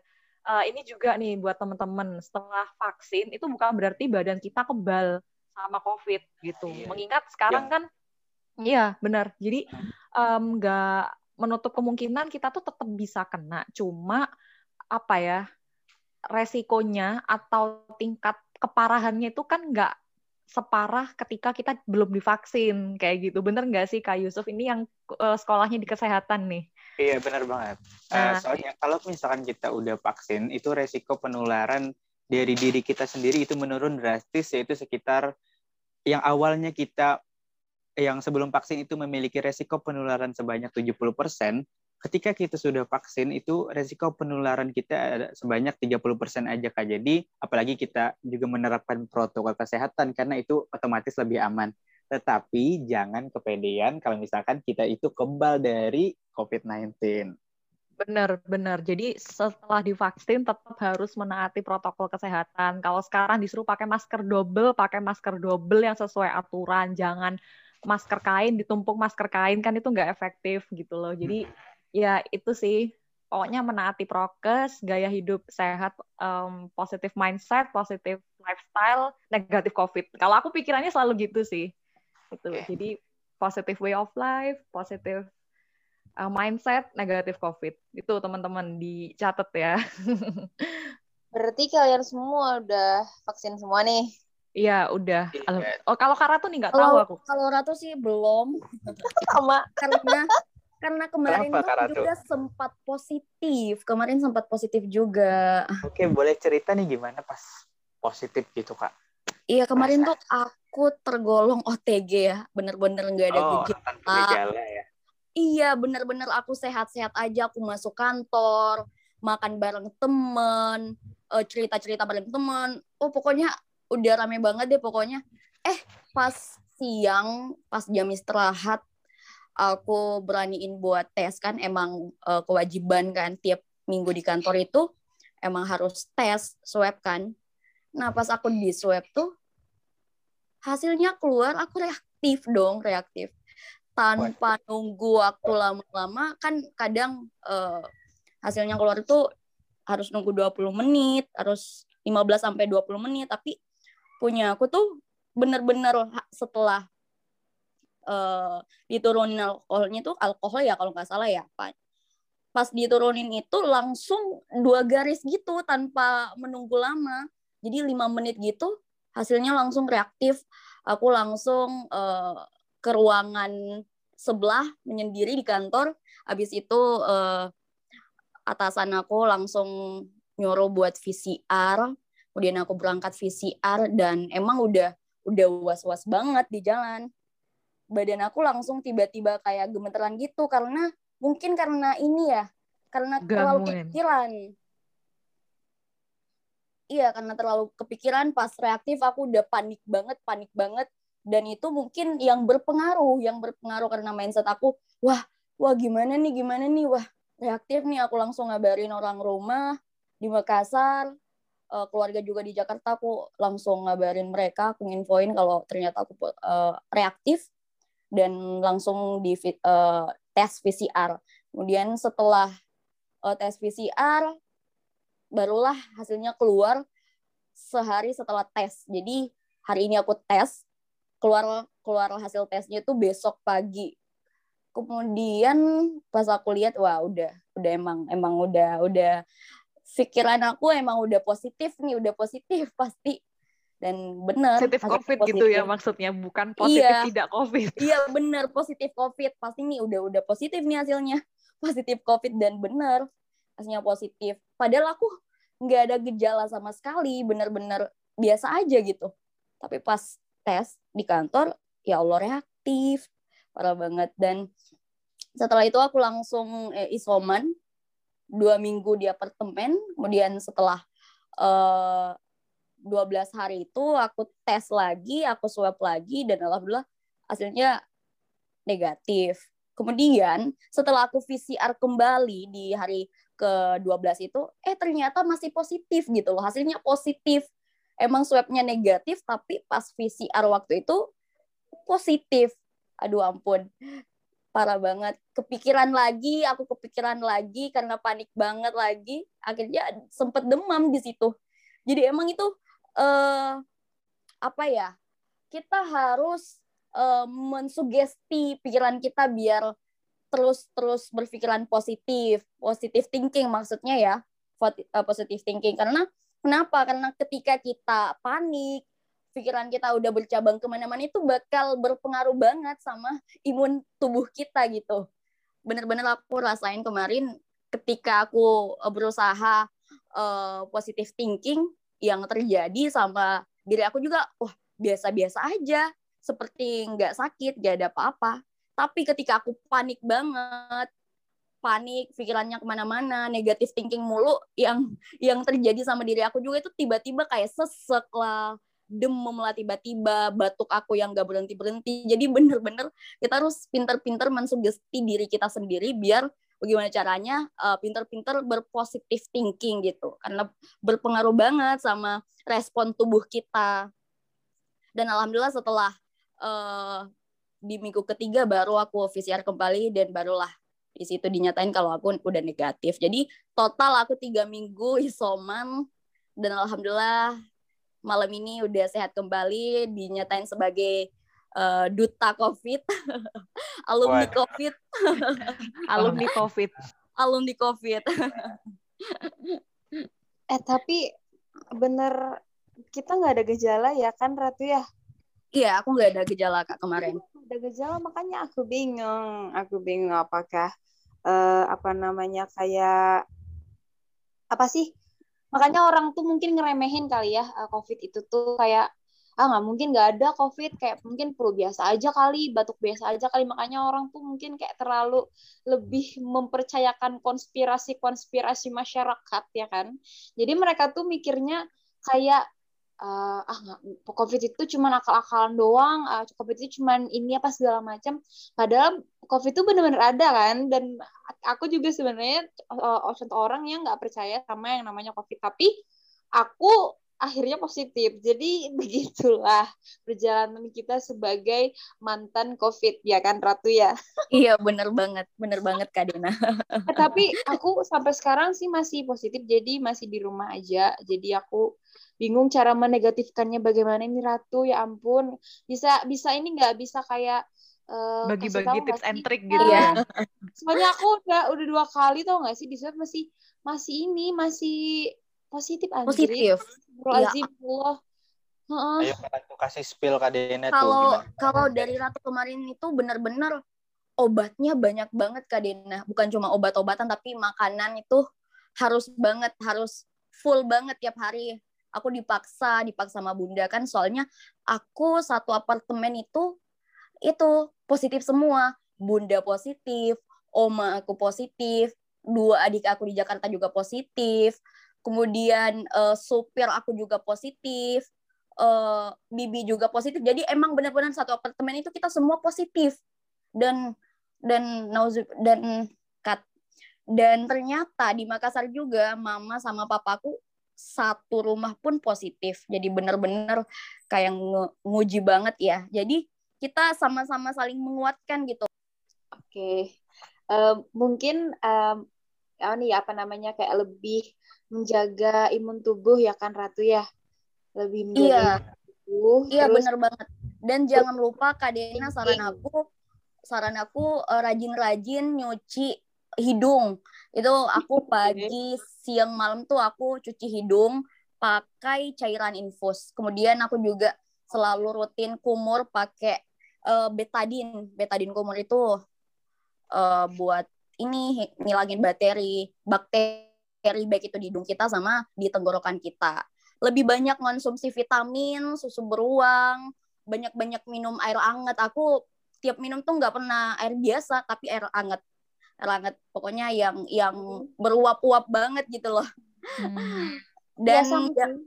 uh, ini juga nih buat teman-teman setelah vaksin itu bukan berarti badan kita kebal sama COVID gitu. Iya. Mengingat sekarang ya. kan, iya benar. Jadi nggak um, menutup kemungkinan kita tuh tetap bisa kena. Cuma apa ya resikonya atau tingkat keparahannya itu kan nggak separah ketika kita belum divaksin kayak gitu. Bener nggak sih Kak Yusuf? Ini yang uh, sekolahnya di kesehatan nih. Iya benar banget. Uh, soalnya kalau misalkan kita udah vaksin, itu resiko penularan dari diri kita sendiri itu menurun drastis yaitu sekitar yang awalnya kita yang sebelum vaksin itu memiliki resiko penularan sebanyak 70%, ketika kita sudah vaksin itu resiko penularan kita ada sebanyak 30% aja Kak. Jadi apalagi kita juga menerapkan protokol kesehatan karena itu otomatis lebih aman. Tetapi jangan kepedean kalau misalkan kita itu kebal dari COVID-19. Benar, benar. Jadi setelah divaksin tetap harus menaati protokol kesehatan. Kalau sekarang disuruh pakai masker double, pakai masker double yang sesuai aturan. Jangan masker kain ditumpuk masker kain kan itu nggak efektif gitu loh. Jadi ya itu sih pokoknya menaati prokes, gaya hidup sehat, um, positif mindset, positif lifestyle, negatif COVID. Kalau aku pikirannya selalu gitu sih. Itu. Okay. Jadi positive way of life, positive uh, mindset negatif COVID. Itu teman-teman dicatat ya. Berarti kalian semua udah vaksin semua nih? Iya, udah. Iya. Oh, kalau Kak Ratu nih nggak tahu aku. Kalau Ratu sih belum. Sama. Karena karena kemarin Kenapa, tuh juga sempat positif. Kemarin sempat positif juga. Oke, boleh cerita nih gimana pas positif gitu, Kak? Iya, kemarin Masa? tuh aku tergolong OTG ya. Bener-bener nggak ada oh, gejala. ya? Iya, bener-bener aku sehat-sehat aja. Aku masuk kantor, makan bareng temen, eh, cerita-cerita bareng temen. Oh, pokoknya udah rame banget deh pokoknya. Eh, pas siang, pas jam istirahat, aku beraniin buat tes kan emang uh, kewajiban kan tiap minggu di kantor itu emang harus tes swab kan. Nah, pas aku di swab tuh hasilnya keluar aku reaktif dong, reaktif tanpa nunggu waktu lama-lama kan kadang uh, hasilnya keluar itu harus nunggu 20 menit, harus 15 sampai 20 menit, tapi punya aku tuh bener-bener setelah uh, diturunin alkoholnya tuh alkohol ya kalau nggak salah ya Pak. Pas diturunin itu langsung dua garis gitu tanpa menunggu lama. Jadi lima menit gitu hasilnya langsung reaktif. Aku langsung uh, ke ruangan sebelah menyendiri di kantor. Habis itu uh, atasan aku langsung nyuruh buat VCR. Kemudian aku berangkat VCR dan emang udah udah was-was banget di jalan. Badan aku langsung tiba-tiba kayak gemeteran gitu karena mungkin karena ini ya, karena terlalu kepikiran. Iya, karena terlalu kepikiran pas reaktif aku udah panik banget, panik banget dan itu mungkin yang berpengaruh yang berpengaruh karena mindset aku wah wah gimana nih gimana nih? Wah reaktif nih aku langsung ngabarin orang rumah di Makassar uh, keluarga juga di Jakarta aku langsung ngabarin mereka aku infoin kalau ternyata aku uh, reaktif dan langsung di uh, tes PCR kemudian setelah uh, tes PCR barulah hasilnya keluar sehari setelah tes. Jadi hari ini aku tes keluar keluar hasil tesnya itu besok pagi. Kemudian pas aku lihat wah udah udah emang emang udah udah pikiran aku emang udah positif nih udah positif pasti. Dan benar positif covid positif. gitu ya maksudnya bukan positif iya, tidak covid. Iya benar positif covid. Pasti nih udah udah positif nih hasilnya. Positif covid dan benar hasilnya positif. Padahal aku nggak ada gejala sama sekali benar-benar biasa aja gitu. Tapi pas tes di kantor ya Allah reaktif. Parah banget. Dan setelah itu aku langsung eh, isoman. Dua minggu di apartemen. Kemudian setelah eh, 12 hari itu aku tes lagi aku swab lagi dan alhamdulillah hasilnya negatif. Kemudian setelah aku PCR kembali di hari ke-12 itu eh ternyata masih positif gitu loh. Hasilnya positif emang swabnya negatif tapi pas PCR waktu itu positif. Aduh ampun. Parah banget. Kepikiran lagi aku kepikiran lagi karena panik banget lagi. Akhirnya sempet demam di situ. Jadi emang itu uh, apa ya kita harus uh, mensugesti pikiran kita biar terus terus berpikiran positif. Positif thinking maksudnya ya. Eh, positif thinking. Karena Kenapa? Karena ketika kita panik, pikiran kita udah bercabang ke mana-mana itu bakal berpengaruh banget sama imun tubuh kita gitu. Bener-bener aku rasain kemarin ketika aku eh, berusaha uh, positive thinking, yang terjadi sama diri aku juga wah biasa-biasa aja seperti nggak sakit gak ada apa-apa tapi ketika aku panik banget panik pikirannya ke mana-mana negatif thinking mulu yang yang terjadi sama diri aku juga itu tiba-tiba kayak sesek lah demam lah tiba-tiba batuk aku yang gak berhenti berhenti jadi bener-bener kita harus pinter-pinter mensugesti diri kita sendiri biar bagaimana caranya uh, pinter-pinter berpositif thinking gitu. Karena berpengaruh banget sama respon tubuh kita. Dan alhamdulillah setelah uh, di minggu ketiga baru aku PCR kembali dan barulah di situ dinyatain kalau aku udah negatif jadi total aku tiga minggu isoman dan alhamdulillah malam ini udah sehat kembali dinyatain sebagai uh, duta COVID, alumni. COVID, Alumni COVID. alumni COVID. Eh tapi bener kita nggak ada gejala ya kan Ratu ya? Iya, aku nggak ada gejala kak kemarin. Ada gejala makanya aku bingung. Aku bingung apakah eh, apa namanya kayak apa sih? Makanya orang tuh mungkin ngeremehin kali ya eh, COVID itu tuh kayak ah nggak mungkin nggak ada COVID kayak mungkin flu biasa aja kali batuk biasa aja kali makanya orang tuh mungkin kayak terlalu lebih mempercayakan konspirasi-konspirasi masyarakat ya kan jadi mereka tuh mikirnya kayak eh, ah nggak COVID itu cuma akal-akalan doang ah, COVID itu cuma ini apa segala macam. Padahal COVID itu benar-benar ada kan dan aku juga sebenarnya uh, contoh orang yang nggak percaya sama yang namanya COVID tapi aku akhirnya positif jadi begitulah perjalanan kita sebagai mantan COVID ya kan Ratu ya? Iya, bener banget, bener banget kak Dena. Eh, tapi aku sampai sekarang sih masih positif jadi masih di rumah aja. Jadi aku bingung cara menegatifkannya bagaimana ini Ratu ya ampun bisa bisa ini nggak bisa kayak eh, Bagi-bagi tahu tips nggak and trick gitu Iya. ya. Soalnya aku udah udah dua kali tau gak sih di swab masih masih ini masih positif anjir. Positif. Allah. Heeh. Ayo kasih spill Kak Dena tuh Kalau gimana. kalau dari Ratu kemarin itu bener-bener obatnya banyak banget kak Dena. Bukan cuma obat-obatan tapi makanan itu harus banget, harus full banget tiap hari. Aku dipaksa, dipaksa sama bunda kan soalnya aku satu apartemen itu itu positif semua. Bunda positif, oma aku positif, dua adik aku di Jakarta juga positif. Kemudian eh, supir aku juga positif eh, Bibi juga positif. Jadi emang benar-benar satu apartemen itu kita semua positif. Dan dan dan kat dan ternyata di Makassar juga mama sama papaku satu rumah pun positif. Jadi benar-benar kayak nguji banget ya. Jadi kita sama-sama saling menguatkan gitu. Oke. Eh, mungkin em, ya nih apa namanya kayak lebih menjaga imun tubuh ya kan Ratu ya. Lebih menjaga Iya. imun tubuh. Iya terus bener banget. Dan jangan lupa Kak Dena saran aku saran aku eh, rajin-rajin nyuci hidung. Itu aku pagi, siang, malam tuh aku cuci hidung pakai cairan infus. Kemudian aku juga selalu rutin kumur pakai eh, betadine. Betadine kumur itu eh, buat ini ngilangin bakteri, bakteri baik itu di hidung kita sama di tenggorokan kita lebih banyak konsumsi vitamin, susu beruang, banyak-banyak minum air hangat. Aku tiap minum tuh nggak pernah air biasa, tapi air hangat. Hangat pokoknya yang yang beruap-uap banget gitu loh. Hmm. Dan Biasa ya-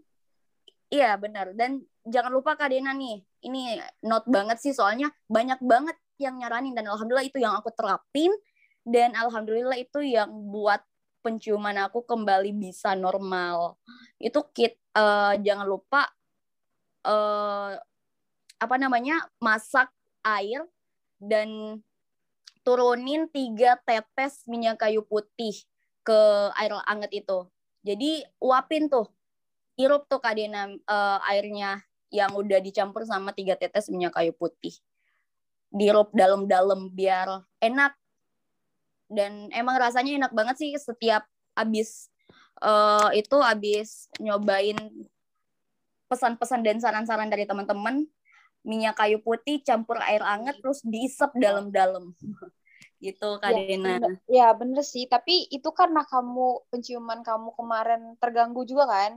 iya benar. Dan jangan lupa Kak Dena nih, ini not banget sih soalnya banyak banget yang nyaranin dan alhamdulillah itu yang aku terapin dan alhamdulillah itu yang buat penciuman aku kembali bisa normal. Itu kit eh, jangan lupa eh apa namanya? masak air dan turunin tiga tetes minyak kayu putih ke air hangat itu. Jadi uapin tuh, irup tuh kadena eh, airnya yang udah dicampur sama tiga tetes minyak kayu putih. Dirup dalam-dalam biar enak. Dan emang rasanya enak banget sih setiap abis eh, itu abis nyobain pesan-pesan dan saran-saran dari teman-teman minyak kayu putih campur air hangat terus diisep dalam-dalam gitu Kak Ya, Dena. bener, ya bener sih, tapi itu karena kamu penciuman kamu kemarin terganggu juga kan?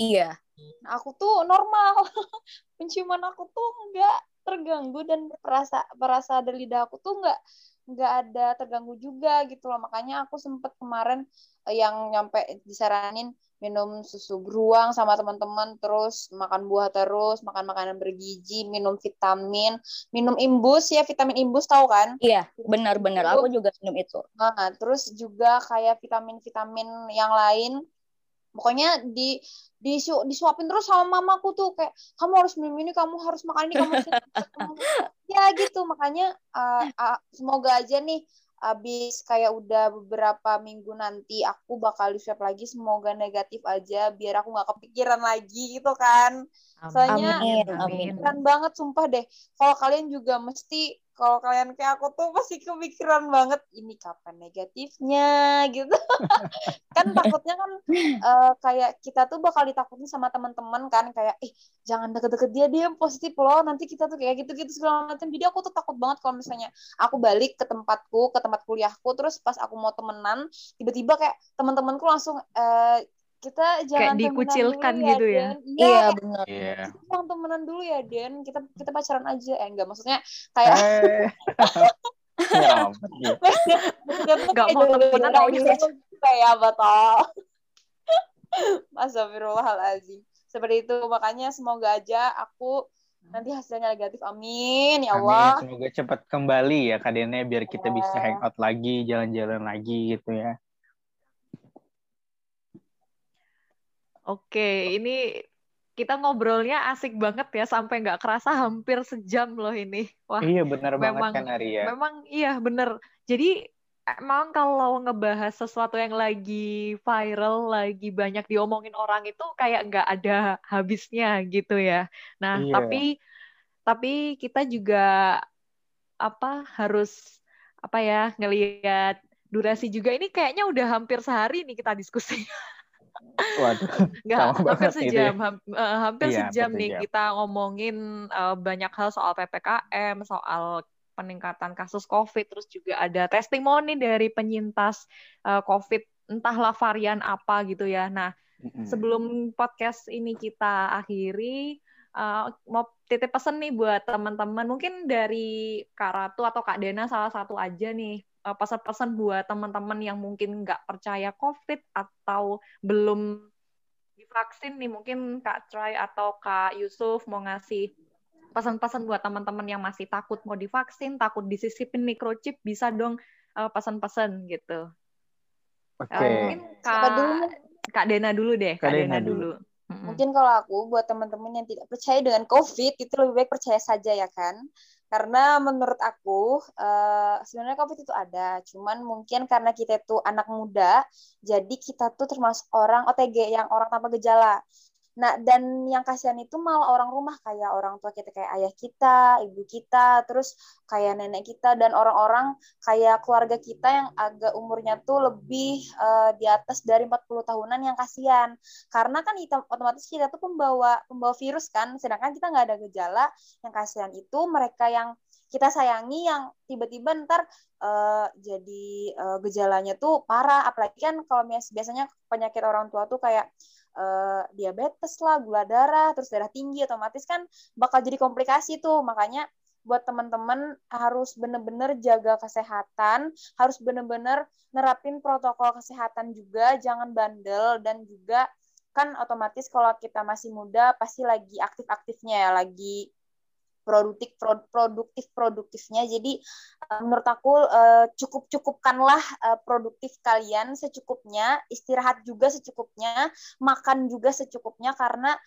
Iya. Nah, aku tuh normal. Penciuman aku tuh nggak terganggu dan perasa perasa dari lidah aku tuh nggak nggak ada terganggu juga gitu loh. Makanya aku sempet kemarin eh, yang nyampe disaranin minum susu beruang sama teman-teman terus makan buah terus makan makanan bergizi minum vitamin minum imbus ya vitamin imbus tahu kan? Iya benar-benar aku juga minum itu. Nah terus juga kayak vitamin-vitamin yang lain. Pokoknya di disu, disuapin terus sama mamaku tuh kayak kamu harus minum ini kamu harus makan ini kamu harus ya gitu. Makanya uh, uh, semoga aja nih abis kayak udah beberapa minggu nanti aku bakal di swab lagi semoga negatif aja biar aku nggak kepikiran lagi gitu kan. Soalnya amin, amin. banget sumpah deh. Kalau kalian juga mesti kalau kalian kayak aku tuh pasti kepikiran banget ini kapan negatifnya? gitu. Kan takutnya kan uh, kayak kita tuh bakal ditakutin sama teman-teman kan kayak eh jangan deket-deket dia dia positif loh nanti kita tuh kayak gitu-gitu segala macam. Jadi aku tuh takut banget kalau misalnya aku balik ke tempatku ke tempat kuliahku terus pas aku mau temenan tiba-tiba kayak teman-temanku langsung uh, kita jangan kayak dikucilkan dulu gitu ya. Den. Iya, Iya, benar. Iya. kita jangan temenan dulu ya Den. Kita kita pacaran aja. Eh enggak maksudnya kayak Eh. Ya gitu. Mau temenan maunya kayak apa toh? Astagfirullahaladzim. Seperti itu makanya semoga aja aku nanti hasilnya negatif. Amin ya Allah. Amin. Semoga cepat kembali ya kadennya biar kita bisa hangout lagi, jalan-jalan lagi gitu ya. Oke, ini kita ngobrolnya asik banget ya sampai nggak kerasa hampir sejam loh ini. Wah, Iya benar banget kan Arya. memang iya bener. Jadi emang kalau ngebahas sesuatu yang lagi viral, lagi banyak diomongin orang itu kayak nggak ada habisnya gitu ya. Nah, Iya. tapi tapi kita juga apa harus apa ya ngelihat durasi juga ini kayaknya udah hampir sehari nih kita diskusi. Waduh. Nggak, hampir ya. sejam, ham- eh, hampir Iya, sejam hampir nih sejam. kita ngomongin eh, banyak hal soal PPKM, soal peningkatan kasus COVID, terus juga ada testimoni dari penyintas eh, COVID, entahlah varian apa gitu ya. Nah, Mm-mm. sebelum podcast ini kita akhiri, eh, mau titip pesan nih buat teman-teman, mungkin dari Kak Ratu atau Kak Dena salah satu aja nih, pesan-pesan buat teman-teman yang mungkin nggak percaya COVID atau belum divaksin nih, mungkin Kak Troy atau Kak Yusuf mau ngasih pesan-pesan buat teman-teman yang masih takut mau divaksin, takut disisipin microchip, bisa dong eh, pesan-pesan gitu. Oke. Eh, mungkin Siapa dulu Kak, Kak Dena dulu deh, Kak Kak Dena Dena dulu. dulu. Mungkin kalau aku buat teman-teman yang tidak percaya dengan COVID itu lebih baik percaya saja ya kan. Karena menurut aku eh, sebenarnya COVID itu ada, cuman mungkin karena kita itu anak muda, jadi kita tuh termasuk orang OTG yang orang tanpa gejala. Nah, dan yang kasihan itu malah orang rumah kayak orang tua kita kayak ayah kita, ibu kita, terus kayak nenek kita dan orang-orang kayak keluarga kita yang agak umurnya tuh lebih eh, di atas dari 40 tahunan yang kasihan. Karena kan kita, otomatis kita tuh pembawa pembawa virus kan sedangkan kita nggak ada gejala. Yang kasihan itu mereka yang kita sayangi yang tiba-tiba ntar eh, jadi eh, gejalanya tuh parah. Apalagi kan kalau bias- biasanya penyakit orang tua tuh kayak eh, diabetes lah gula darah terus darah tinggi otomatis kan bakal jadi komplikasi tuh. Makanya buat teman-teman harus bener-bener jaga kesehatan, harus bener-bener nerapin protokol kesehatan juga, jangan bandel dan juga kan otomatis kalau kita masih muda pasti lagi aktif-aktifnya ya, lagi produktif pro- produktif produktifnya jadi eh, menurut aku eh, cukup cukupkanlah eh, produktif kalian secukupnya istirahat juga secukupnya makan juga secukupnya karena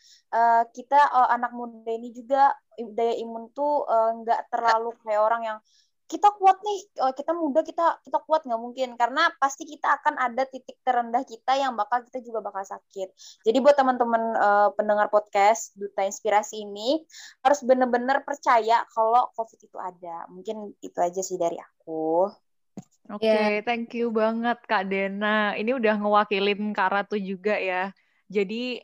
kita anak muda ini juga daya imun tuh nggak terlalu kayak orang yang kita kuat nih eh, kita muda kita kita kuat nggak mungkin karena pasti kita akan ada titik terendah kita yang bakal kita juga bakal sakit jadi buat teman-teman eh, pendengar podcast duta inspirasi ini harus benar-benar percaya kalau covid itu ada mungkin itu aja sih dari aku Oke, Iya. thank you banget Kak Dena. Ini udah ngewakilin Kak Ratu juga ya. Jadi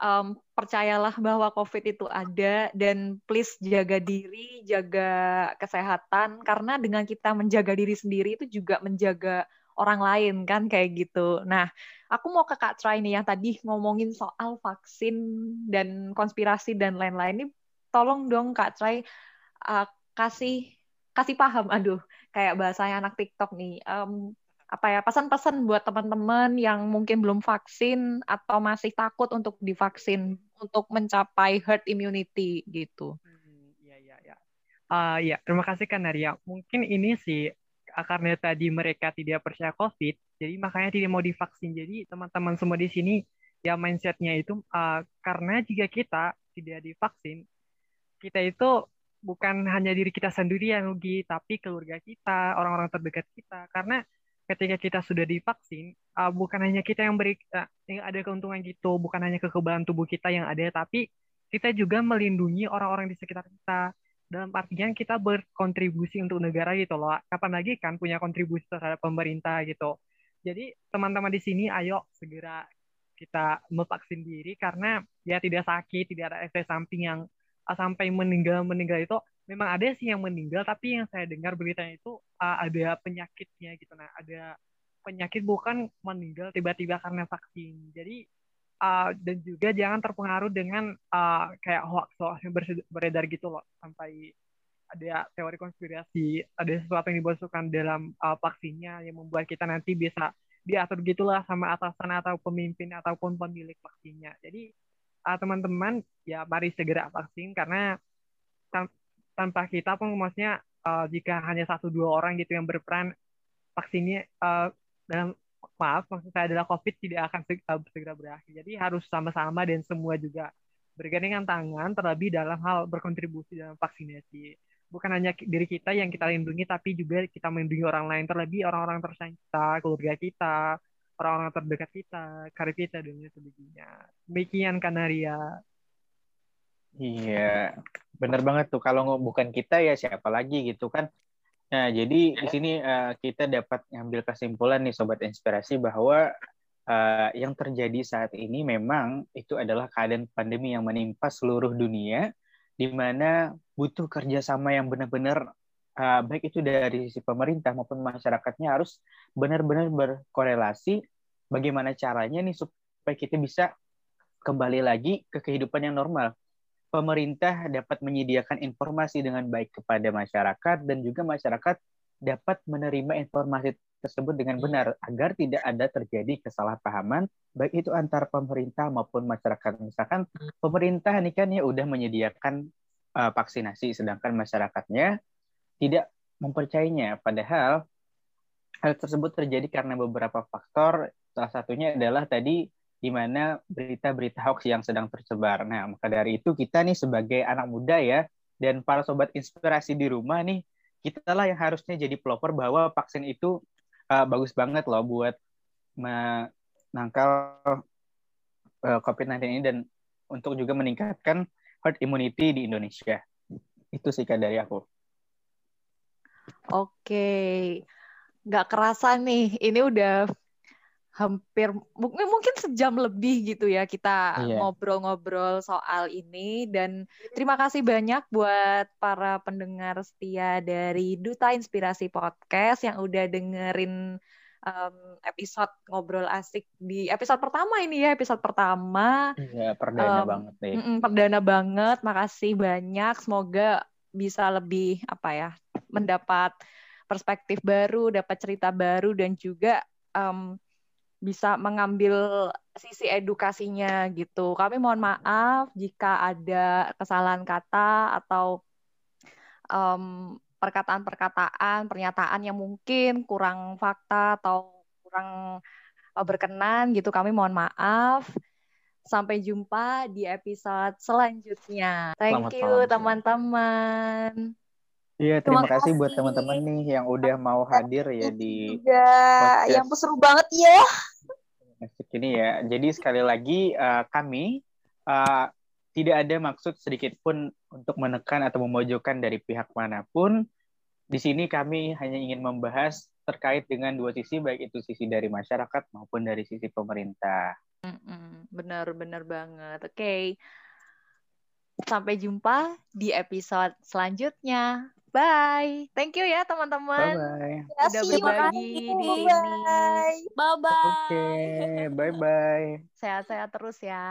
em, percayalah bahwa COVID itu ada dan please jaga diri, jaga kesehatan karena dengan kita menjaga diri sendiri itu juga menjaga orang lain kan kayak gitu. Nah, aku mau ke Kak Try nih yang tadi ngomongin soal vaksin dan konspirasi dan lain-lain ini tolong dong Kak Try uh, kasih kasih paham aduh kayak bahasanya anak TikTok nih. Um, apa ya pesan-pesan buat teman-teman yang mungkin belum vaksin atau masih takut untuk divaksin untuk mencapai herd immunity gitu. Hmm, iya iya iya. Uh, ya terima kasih kan Naria. Mungkin ini sih karena tadi mereka tidak percaya COVID, jadi makanya tidak mau divaksin. Jadi teman-teman semua di sini ya mindsetnya itu uh, karena jika kita tidak divaksin, kita itu bukan hanya diri kita sendiri yang rugi, tapi keluarga kita, orang-orang terdekat kita. Karena ketika kita sudah divaksin, uh, bukan hanya kita yang beri uh, yang ada keuntungan gitu, bukan hanya kekebalan tubuh kita yang ada, tapi kita juga melindungi orang-orang di sekitar kita. Dalam artian kita berkontribusi untuk negara gitu loh. Kapan lagi kan punya kontribusi terhadap pemerintah gitu. Jadi teman-teman di sini ayo segera kita memvaksin diri karena ya tidak sakit, tidak ada efek samping yang uh, sampai meninggal meninggal itu memang ada sih yang meninggal tapi yang saya dengar beritanya itu uh, ada penyakitnya gitu. Nah ada penyakit bukan meninggal tiba-tiba karena vaksin. Jadi uh, dan juga jangan terpengaruh dengan uh, kayak hoax hoax yang beredar gitu loh. Sampai ada teori konspirasi ada sesuatu yang dimasukkan dalam uh, vaksinnya yang membuat kita nanti bisa diatur gitulah sama atasan atau pemimpin ataupun pemilik vaksinnya. Jadi teman-teman uh, ya mari segera vaksin karena tanpa kita pun maksudnya uh, jika hanya satu dua orang gitu yang berperan vaksinnya uh, dalam maaf maksud saya adalah COVID tidak akan segera, segera berakhir. Jadi harus sama-sama dan semua juga bergandengan tangan terlebih dalam hal berkontribusi dalam vaksinasi. Bukan hanya diri kita yang kita lindungi, tapi juga kita melindungi orang lain, terlebih orang-orang tersayang kita, keluarga kita, orang-orang terdekat kita, karir kita, dan sebagainya. Demikian Kanaria. Iya, benar banget tuh. Kalau bukan kita ya siapa lagi gitu kan. Nah, jadi di sini uh, kita dapat ngambil kesimpulan nih sobat inspirasi bahwa uh, yang terjadi saat ini memang itu adalah keadaan pandemi yang menimpa seluruh dunia di mana butuh kerjasama yang benar-benar uh, baik itu dari sisi pemerintah maupun masyarakatnya harus benar-benar berkorelasi bagaimana caranya nih supaya kita bisa kembali lagi ke kehidupan yang normal pemerintah dapat menyediakan informasi dengan baik kepada masyarakat dan juga masyarakat dapat menerima informasi tersebut dengan benar agar tidak ada terjadi kesalahpahaman baik itu antar pemerintah maupun masyarakat. Misalkan pemerintah ini kan ya udah menyediakan uh, vaksinasi sedangkan masyarakatnya tidak mempercayainya padahal hal tersebut terjadi karena beberapa faktor salah satunya adalah tadi di mana berita-berita hoax yang sedang tersebar. Nah, maka dari itu kita nih sebagai anak muda ya, dan para sobat inspirasi di rumah nih, kita lah yang harusnya jadi pelopor bahwa vaksin itu uh, bagus banget loh buat menangkal uh, COVID-19 ini dan untuk juga meningkatkan herd immunity di Indonesia. Itu sih dari aku. Oke, nggak kerasa nih, ini udah hampir mungkin mungkin sejam lebih gitu ya kita iya. ngobrol-ngobrol yeah. soal ini dan terima kasih banyak buat para pendengar setia dari Duta Inspirasi Podcast yang udah dengerin um, episode ngobrol asik di episode pertama ini ya episode pertama. Iya perdana um, banget nih. perdana banget, makasih banyak. Semoga bisa lebih apa ya mendapat perspektif baru, dapat cerita baru dan juga um, bisa mengambil sisi edukasinya gitu. Kami mohon maaf jika ada kesalahan kata atau um, perkataan-perkataan, pernyataan yang mungkin kurang fakta atau kurang uh, berkenan gitu. Kami mohon maaf. Sampai jumpa di episode selanjutnya. Thank Selamat you teman-teman. Iya, terima, terima kasih, buat teman-teman nih yang udah mau hadir ya di juga. Yang seru banget ya. Ini ya. Jadi sekali lagi uh, kami uh, tidak ada maksud sedikit pun untuk menekan atau memojokkan dari pihak mana pun. Di sini kami hanya ingin membahas terkait dengan dua sisi, baik itu sisi dari masyarakat maupun dari sisi pemerintah. Benar-benar banget. Oke. Okay. Sampai jumpa di episode selanjutnya. Bye. Thank you ya teman-teman. Udah Kasih, berbagi di. Bye bye. Oke, bye-bye. Sehat-sehat terus ya.